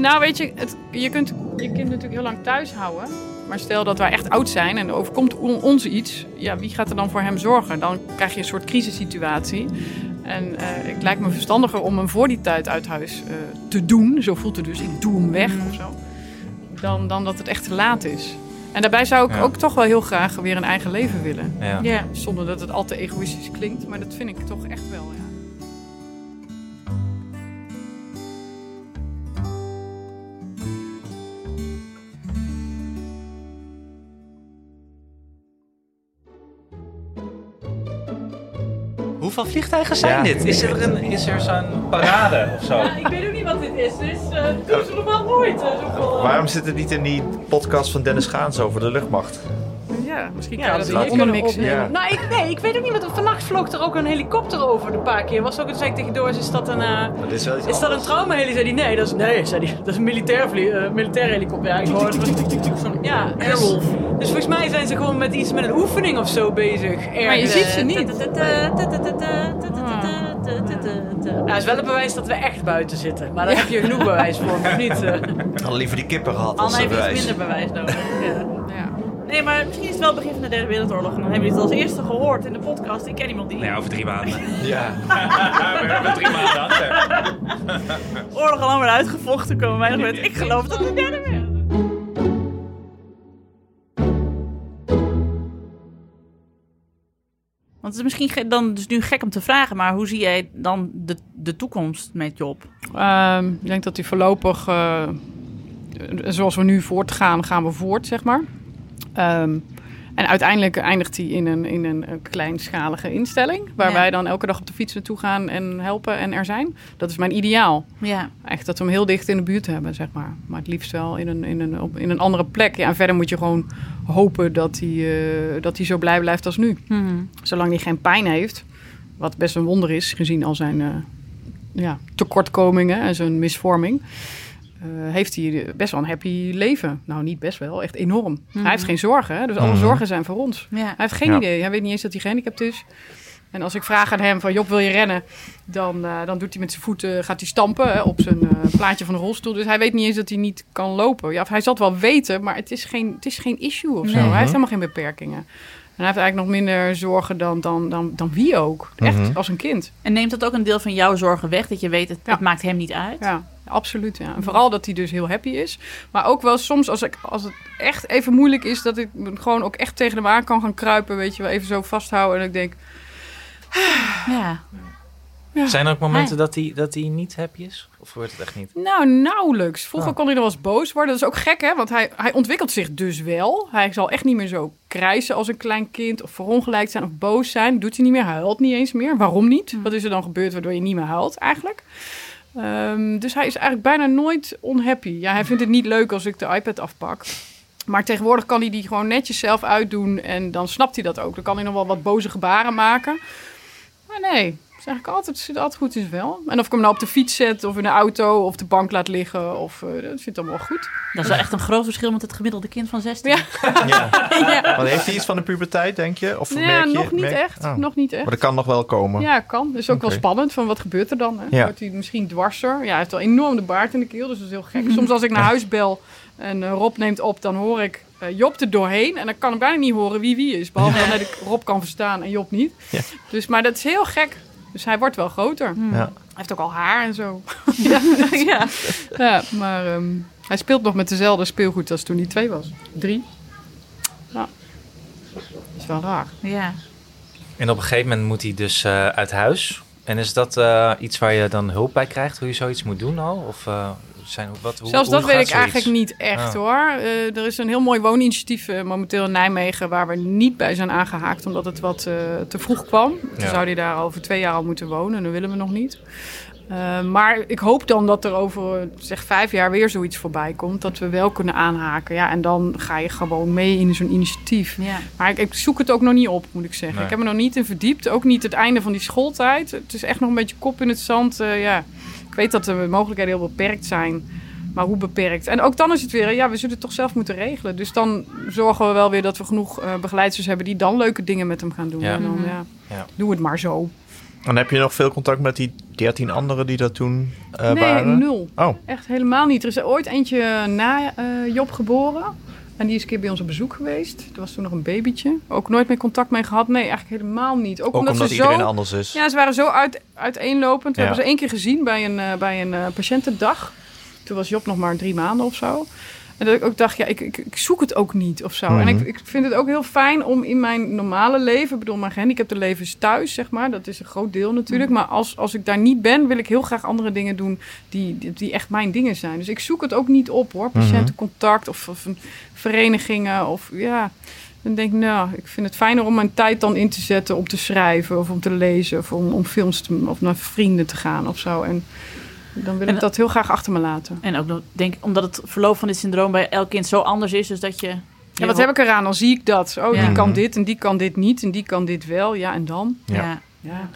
Nou, weet je, het, je kunt je kind natuurlijk heel lang thuis houden. Maar stel dat wij echt oud zijn en er overkomt on- ons iets. Ja, wie gaat er dan voor hem zorgen? Dan krijg je een soort crisissituatie. En eh, het lijkt me verstandiger om hem voor die tijd uit huis eh, te doen. Zo voelt het dus. Ik doe hem weg of zo. Dan, dan dat het echt te laat is. En daarbij zou ik Ja. ook toch wel heel graag weer een eigen leven willen. Ja. Ja. Zonder dat het al te egoïstisch klinkt. Maar dat vind ik toch echt wel, ja. Hoeveel vliegtuigen zijn Ja. dit? Is er, een, is er zo'n parade of zo? ik weet ook niet wat dit is, dus uh, doen ze normaal nooit. Uh, Waarom zit het niet in die podcast van Dennis Gaans over de luchtmacht? Ja, misschien Ja, kan dat ondermixen. Ja. Nou, ik, nee, ik weet ook niet wat. Vannacht vloog er ook een helikopter over een paar keer. Was ook, toen zei ik tegen Doris, is dat een, eh, Dat is dat een anders. traumaheli? Zei die, nee, dat is, nee, zei die, dat is een militair, vlie, eh, militair helikopter. Ja, ik hoorde ja, dus, dus volgens mij zijn ze gewoon met iets met een oefening of zo bezig. Maar je ziet ze niet. Ja, het is wel een bewijs dat we echt buiten zitten. Maar daar heb je genoeg bewijs voor, of niet? eh? Ik had liever die kippen gehad als Anne heeft iets bewijs. minder bewijs nodig. Nee, maar misschien is het wel het begin van de Derde Wereldoorlog. En dan hebben jullie het als eerste gehoord in de podcast. Ik ken iemand die Nee, over drie maanden. Ja. We hebben drie maanden achter. oorlog al maar uitgevochten komen. Wij nog met, ik geloof dat het de Derde Wereldoorlog Want het is misschien dan dus nu gek om te vragen, maar hoe zie jij dan de, de toekomst met Job? Ehm, ik denk dat hij voorlopig, eh, zoals we nu voortgaan, gaan we voort, zeg maar. Ehm, en uiteindelijk eindigt hij in een, in een, eh, kleinschalige instelling. Waar Ja. wij dan elke dag op de fiets naartoe gaan en helpen en er zijn. Dat is mijn ideaal. Ja, Echt dat we hem heel dicht in de buurt hebben, zeg maar. Maar het liefst wel in een, in een, op, in een andere plek. Ja, en verder moet je gewoon hopen dat hij, eh, dat hij zo blij blijft als nu. Zolang hij geen pijn heeft, wat best een wonder is, gezien al zijn eh, ja, tekortkomingen en zijn misvorming, eh, heeft hij best wel een happy leven. Nou, niet best wel, echt enorm. Hij heeft geen zorgen, hè? dus alle Mhm. zorgen zijn voor ons. ja. Hij heeft geen Ja. idee. Hij weet niet eens dat hij gehandicapt is. En als ik vraag aan hem van Job, wil je rennen? Dan, eh, dan doet hij met zijn voeten, gaat hij stampen hè, op zijn eh, plaatje van de rolstoel. Dus hij weet niet eens dat hij niet kan lopen. Ja, of hij zal het wel weten, maar het is geen, het is geen issue of zo. Nee. Hij heeft helemaal geen beperkingen. En hij heeft eigenlijk nog minder zorgen dan, dan, dan, dan wie ook. Echt, Mhm. als een kind. En neemt dat ook een deel van jouw zorgen weg? Dat je weet, het, Ja. het maakt hem niet uit? Ja, absoluut. Ja. En vooral dat hij dus heel happy is. Maar ook wel soms als, ik, als het echt even moeilijk is... dat ik me gewoon ook echt tegen hem aan kan gaan kruipen. Weet je wel, even zo vasthouden. En ik denk, Ja. Zijn er ook momenten dat hij, dat hij niet happy is? Of wordt het echt niet? Nou, nauwelijks. Vroeger Ah. kon hij nog wel eens boos worden. Dat is ook gek, hè? Want hij, hij ontwikkelt zich dus wel. Hij zal echt niet meer zo krijsen als een klein kind... of verongelijkt zijn of boos zijn. Doet hij niet meer. Hij huilt niet eens meer. Waarom niet? Wat is er dan gebeurd waardoor je niet meer huilt eigenlijk? Ehm, dus hij is eigenlijk bijna nooit unhappy. Ja, hij vindt het niet leuk als ik de iPad afpak. Maar tegenwoordig kan hij die gewoon netjes zelf uitdoen... en dan snapt hij dat ook. Dan kan hij nog wel wat boze gebaren maken. Maar nee, is eigenlijk altijd, het zit altijd goed in zijn vel. En of ik hem nou op de fiets zet, of in de auto, of de bank laat liggen, of eh, dat vindt allemaal goed. Dat is wel echt een groot verschil met het gemiddelde kind van 16. Ja. ja. ja. Maar heeft hij iets van de puberteit, denk je? Of Ja, merk je, nog niet merk- echt. Oh. Nog niet Maar echt. dat kan nog wel komen. Ja, kan. Dat is ook wel spannend van wat gebeurt er dan. Hè? Ja. Wordt hij misschien dwarser? Ja, hij heeft wel enorm de baard in de keel, dus dat is heel gek. Soms als ik naar huis bel en eh, Rob neemt op, dan hoor ik eh, Job er doorheen. En dan kan ik bijna niet horen wie wie is. Behalve dan dat ik Rob kan verstaan en Job niet. Ja. Dus, maar dat is heel gek. Dus hij wordt wel groter. Ja. Hij heeft ook al haar en zo. ja, ja. ja, maar ehm, hij speelt nog met dezelfde speelgoed als toen hij twee was. Drie. Ja. Dat is wel raar. ja. En op een gegeven moment moet hij dus eh, uit huis. En is dat eh, iets waar je dan hulp bij krijgt? Hoe je zoiets moet doen al? Of eh, zijn, wat, hoe, Zelfs hoe dat weet ik zoiets? eigenlijk niet echt Ah. hoor. Eh, er is een heel mooi wooninitiatief eh, momenteel in Nijmegen waar we niet bij zijn aangehaakt omdat het wat eh, te vroeg kwam. Toen Ja. zou hij daar over twee jaar al moeten wonen en dat willen we nog niet. Eh, maar ik hoop dan dat er over zeg vijf jaar weer zoiets voorbij komt. Dat we wel kunnen aanhaken. Ja, en dan ga je gewoon mee in zo'n initiatief. ja. Maar ik, ik zoek het ook nog niet op, moet ik zeggen. Nee. Ik heb me nog niet in verdiept. Ook niet het einde van die schooltijd. Het is echt nog een beetje kop in het zand. eh, ja. Weet dat de mogelijkheden heel beperkt zijn. Maar hoe beperkt? En ook dan is het weer, ja, we zullen het toch zelf moeten regelen. Dus dan zorgen we wel weer dat we genoeg eh begeleiders hebben die dan leuke dingen met hem gaan doen. Ja. En dan, ja, Ja. doe het maar zo. En heb je nog veel contact met die 13 anderen die dat toen eh, nee, waren? nul. Oh, Echt helemaal niet. Er is er ooit eentje na eh, Job geboren. En die is een keer bij ons op bezoek geweest. Er was toen nog een babytje. Ook nooit meer contact mee gehad. Nee, eigenlijk helemaal niet. Ook, ook omdat, omdat ze iedereen zo... anders is. Ja, ze waren zo uit, uiteenlopend. We Ja. hebben ze één keer gezien bij een, eh, bij een eh, patiëntendag. Toen was Job nog maar drie maanden of zo. En dat ik ook dacht, ja, ik, ik, ik zoek het ook niet of zo. Mhm. En ik, ik vind het ook heel fijn om in mijn normale leven... Ik bedoel, mijn gehandicapte leven is thuis, zeg maar. Dat is een groot deel natuurlijk. Maar als, als ik daar niet ben, wil ik heel graag andere dingen doen... Die, die, die echt mijn dingen zijn. Dus ik zoek het ook niet op, hoor. Patiëntencontact of, of een verenigingen of ja... Dan denk ik, nou, ik vind het fijner om mijn tijd dan in te zetten om te schrijven of om te lezen of om, om films te, of naar vrienden te gaan of zo. En dan wil En ik dat heel graag achter me laten. En ook nog, denk ik, omdat het verloop van dit syndroom bij elk kind zo anders is, dus dat je... Ja, wat heb ik eraan? Dan zie ik dat. Oh, Ja. die kan dit en die kan dit niet en die kan dit wel. Ja, en dan? Ja. Ja.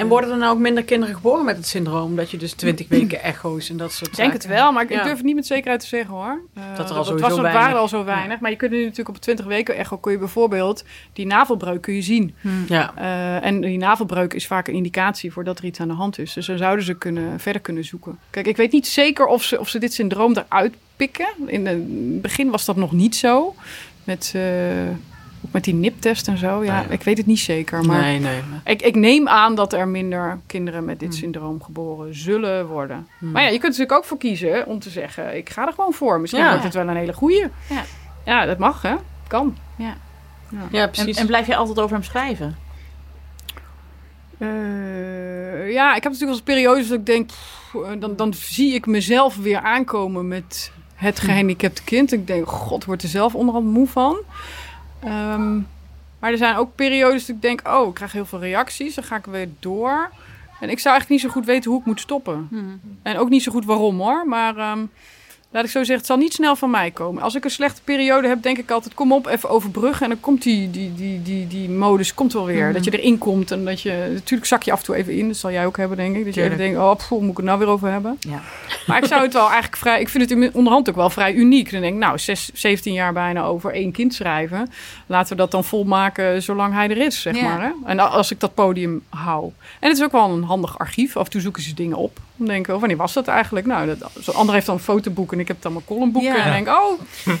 En worden er nou ook minder kinderen geboren met het syndroom? Dat je dus 20 weken echo's en dat soort Ik denk het wel, maar ik, Ja. durf het niet met zekerheid te zeggen hoor. Eh, Dat er al het sowieso was, het weinig- waren al zo weinig. Maar je kunt nu natuurlijk op 20 weken echo kun je bijvoorbeeld die navelbreuk kun je zien. Ja. Eh, en die navelbreuk is vaak een indicatie voor dat er iets aan de hand is. Dus dan zouden ze kunnen, verder kunnen zoeken. Kijk, ik weet niet zeker of ze, of ze dit syndroom eruit pikken. In het begin was dat nog niet zo. Met, uh, met die niptest en zo. Ja, ik weet het niet zeker. Maar nee, nee. Ik, ik neem aan dat er minder kinderen met dit hmm. syndroom geboren zullen worden. Hmm. Maar ja, je kunt natuurlijk ook voor kiezen om te zeggen... ik ga er gewoon voor. Misschien wordt het wel een hele goeie. Ja. ja, dat mag, hè? Kan. Ja, ja. ja precies. En, en blijf je altijd over hem schrijven? Uh, ja, ik heb natuurlijk als periodes dat ik denk, dan, dan zie ik mezelf weer aankomen met het hm. gehandicapte kind. Ik denk, god, wordt er zelf onderhand moe van. Um, maar er zijn ook periodes dat ik denk, oh, ik krijg heel veel reacties. Dan ga ik weer door. En ik zou eigenlijk niet zo goed weten hoe ik moet stoppen. Hm. En ook niet zo goed waarom hoor. Maar um, laat ik zo zeggen, het zal niet snel van mij komen. Als ik een slechte periode heb, denk ik altijd, kom op, even overbruggen. En dan komt die, die, die, die, die modus komt wel weer. Mhm. Dat je erin komt en dat je... Natuurlijk zak je af en toe even in, dat zal jij ook hebben, denk ik. Dat je even denkt, oh, pff, moet ik het nou weer over hebben? Ja. Maar ik zou het wel eigenlijk vrij... Ik vind het onderhand ook wel vrij uniek. Dan denk ik, nou, 6, 17 jaar bijna over één kind schrijven. Laten we dat dan volmaken zolang hij er is, zeg maar. Hè? En als ik dat podium hou. En het is ook wel een handig archief. Af en toe zoeken ze dingen op. Dan denken, oh, wanneer was dat eigenlijk? Nou, dat, zo, ander heeft dan een fotoboek en ik heb dan mijn columnboeken. Ja. En denk, oh,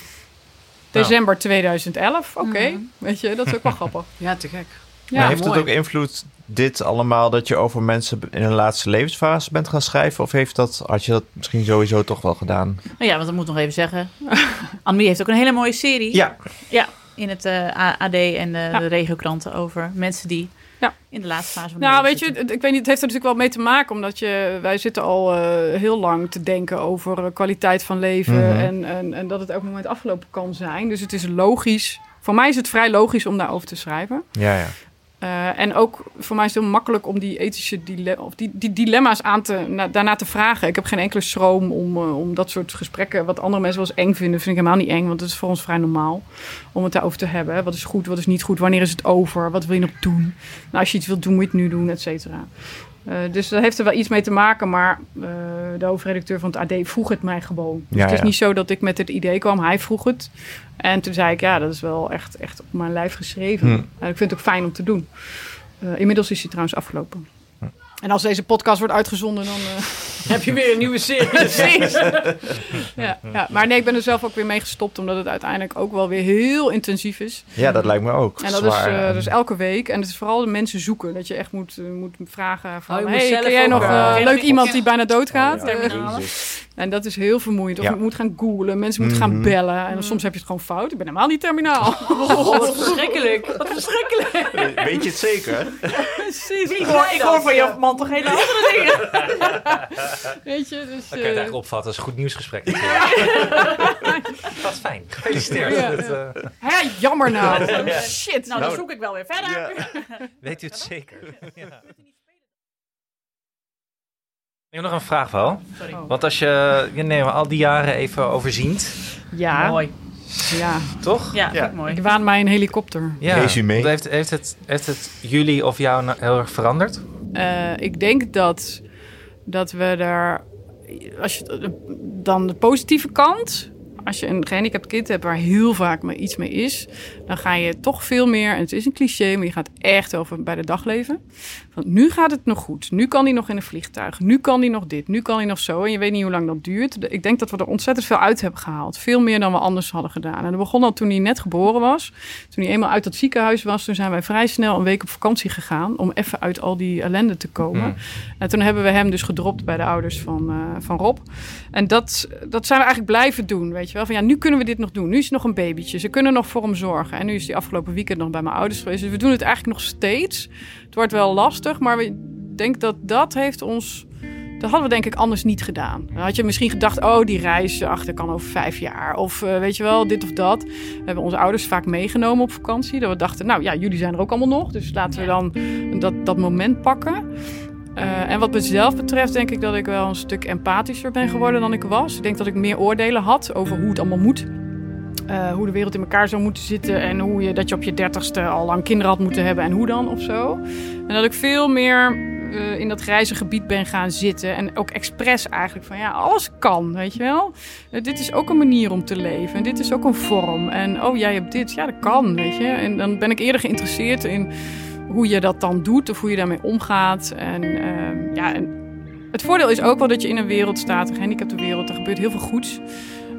december 2011. Oké, weet je, dat is ook wel grappig. Ja, te gek. Ja, heeft het ook invloed, dit allemaal, dat je over mensen in hun laatste levensfase bent gaan schrijven? Of heeft dat, had je dat misschien sowieso toch wel gedaan? Nou ja, want dat moet nog even zeggen. Annemie heeft ook een hele mooie serie. Ja. Ja, in het uh, AD en de, de regiokranten over mensen die ja. in de laatste fase van de Nou, weet je, ik weet niet, het heeft er natuurlijk wel mee te maken, omdat je, wij zitten al uh, heel lang te denken over uh, kwaliteit van leven mm -hmm. en, en, en, dat het elk moment afgelopen kan zijn. Dus het is logisch. Voor mij is het vrij logisch om daarover te schrijven. Ja, ja. Uh, en ook voor mij is het heel makkelijk om die ethische dile of die, die dilemma's aan te, na, daarna te vragen. Ik heb geen enkele schroom om, uh, om dat soort gesprekken, wat andere mensen wel eens eng vinden, vind ik helemaal niet eng, want het is voor ons vrij normaal om het daarover te hebben. Wat is goed, wat is niet goed, wanneer is het over, wat wil je nog doen? Nou, als je iets wilt doen, moet je het nu doen, et cetera. Uh, dus dat heeft er wel iets mee te maken, maar uh, de hoofdredacteur van het AD vroeg het mij gewoon. Dus ja, het is ja. niet zo dat ik met het idee kwam, hij vroeg het. En toen zei ik, ja, dat is wel echt, echt op mijn lijf geschreven. Hm. En ik vind het ook fijn om te doen. Uh, inmiddels is hij trouwens afgelopen. En als deze podcast wordt uitgezonden, dan uh, heb je weer een nieuwe serie. ja, ja, maar nee, ik ben er zelf ook weer mee gestopt, omdat het uiteindelijk ook wel weer heel intensief is. Ja, dat lijkt me ook. En dat is uh, dus elke week. En het is vooral de mensen zoeken. Dat je echt moet, moet vragen van, oh, hey, ken jij nog leuk iemand die bijna doodgaat? Oh, ja. En dat is heel vermoeiend. Of ja. je moet gaan googlen, mensen moeten mm -hmm. gaan bellen. En soms heb je het gewoon fout. Ik ben helemaal niet terminaal. Oh, wat verschrikkelijk. Wat verschrikkelijk. Weet je het zeker? Precies. Ik hoor, ik hoor van je man toch hele andere dingen. Weet je, dus... Dan kan je het eigenlijk opvatten als een goed nieuwsgesprek. dat is fijn. Gefeliciteerd. Ja. Met, uh... Hé, jammer nou. Shit. Nou, dan zoek ik wel weer verder. Weet u het zeker? Ja. Ik heb nog een vraag wel. Sorry. Want als je, je nee, al die jaren even overziet. Ja. Mooi. Ja. Toch? Ja, ja. mooi. Ik waan mij een helikopter. Ja. Resume. Heeft, heeft, het, heeft het jullie of jou nou heel erg veranderd? Uh, ik denk dat, dat we daar... Als je, dan de positieve kant als je een gehandicapt kind hebt waar heel vaak maar iets mee is, dan ga je toch veel meer, en het is een cliché, maar je gaat echt over bij de dag leven. Want nu gaat het nog goed. Nu kan hij nog in een vliegtuig. Nu kan hij nog dit. Nu kan hij nog zo. En je weet niet hoe lang dat duurt. Ik denk dat we er ontzettend veel uit hebben gehaald. Veel meer dan we anders hadden gedaan. En dat begon al toen hij net geboren was. Toen hij eenmaal uit dat ziekenhuis was, toen zijn wij vrij snel een week op vakantie gegaan. Om even uit al die ellende te komen. Mm. En toen hebben we hem dus gedropt bij de ouders van, uh, van Rob. En dat, dat zijn we eigenlijk blijven doen. Weet je wel? Van ja, nu kunnen we dit nog doen. Nu is het nog een babytje. Ze kunnen nog voor hem zorgen. En nu is hij afgelopen weekend nog bij mijn ouders geweest. Dus we doen het eigenlijk nog steeds. Het wordt wel lastig, maar ik denk dat dat heeft ons... Dat hadden we denk ik anders niet gedaan. Dan had je misschien gedacht, oh, die reis, ach, dat kan over vijf jaar. Of uh, weet je wel, dit of dat. We hebben onze ouders vaak meegenomen op vakantie. Dat we dachten, nou ja, jullie zijn er ook allemaal nog. Dus laten we dan dat, dat moment pakken. Uh, en wat mezelf betreft denk ik dat ik wel een stuk empathischer ben geworden dan ik was. Ik denk dat ik meer oordelen had over hoe het allemaal moet. Uh, hoe de wereld in elkaar zou moeten zitten en hoe je, dat je op je dertigste al lang kinderen had moeten hebben en hoe dan of zo. En dat ik veel meer uh, in dat grijze gebied ben gaan zitten en ook expres eigenlijk van ja, alles kan, weet je wel. Dit is ook een manier om te leven en dit is ook een vorm. En oh, jij hebt dit, ja, dat kan, weet je. En dan ben ik eerder geïnteresseerd in hoe je dat dan doet of hoe je daarmee omgaat. En ja, en het voordeel is ook wel dat je in een wereld staat, een gehandicapte wereld, er gebeurt heel veel goeds.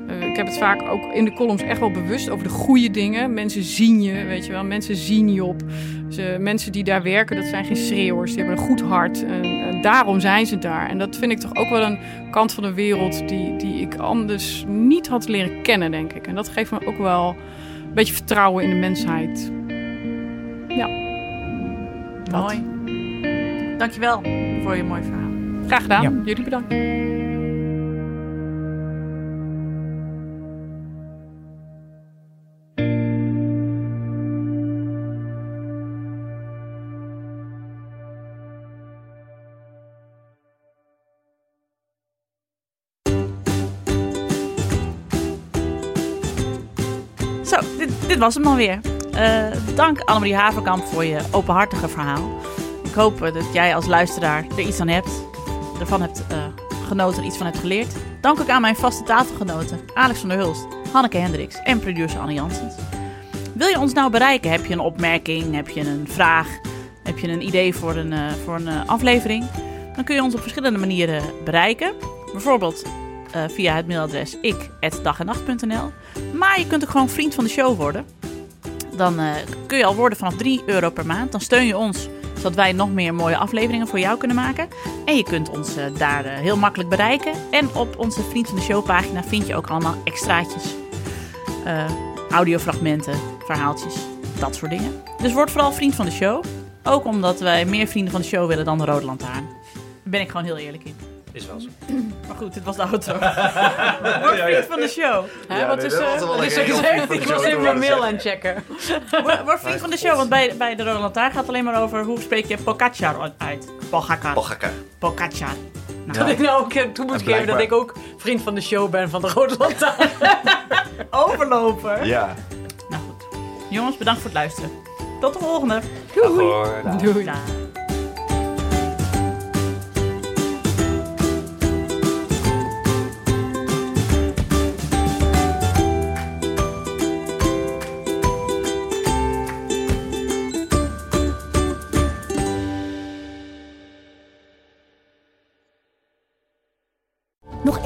Eh, ik heb het vaak ook in de columns echt wel bewust over de goede dingen. Mensen zien je, weet je wel. Mensen zien je op. Ze, mensen die daar werken, dat zijn geen schreeuwers. Die hebben een goed hart. En, en, daarom zijn ze daar. En dat vind ik toch ook wel een kant van de wereld die, die ik anders niet had leren kennen, denk ik. En dat geeft me ook wel een beetje vertrouwen in de mensheid. Ja. Mooi. Dankjewel voor je mooi verhaal. Graag gedaan. Jullie bedankt. Zo, dit, dit was hem alweer. Uh, dank Annemarie Haverkamp voor je openhartige verhaal. Ik hoop uh, dat jij als luisteraar er iets aan hebt, ervan hebt uh, genoten en iets van hebt geleerd. Dank ook aan mijn vaste tafelgenoten Alex van der Hulst, Hanneke Hendricks en producer Anne Janssens. Wil je ons nou bereiken? Heb je een opmerking? Heb je een vraag? Heb je een idee voor een, voor een aflevering? Dan kun je ons op verschillende manieren bereiken. Bijvoorbeeld via het mailadres ik.dagennacht.nl. Maar je kunt ook gewoon vriend van de show worden. Dan uh, kun je al worden vanaf 3 euro per maand. Dan steun je ons, zodat wij nog meer mooie afleveringen voor jou kunnen maken. En je kunt ons uh, daar heel makkelijk bereiken. En op onze Vriend van de Show pagina vind je ook allemaal extraatjes. audiofragmenten, verhaaltjes, dat soort dingen. Dus word vooral vriend van de show. Ook omdat wij meer vrienden van de show willen dan de Rode Lantaarn. Daar ben ik gewoon heel eerlijk in. Is wel zo. Maar goed, dit was de outro. Word vriend van de show. Hè, ja, wat nee, is, gezegd? Ik was even mijn mail aan het checken. Vriend van de show, want bij, bij de Rode Lantaarn gaat het alleen maar over hoe spreek je Pogacar uit. Pogacar. Pogacar. Pogacar. Nou. Dat ik nou ook toe moet geven dat ik ook vriend van de show ben van de Rode Lantaarn. Overloper. Ja. Nou goed. Jongens, bedankt voor het luisteren. Tot de volgende. Doei. Doei.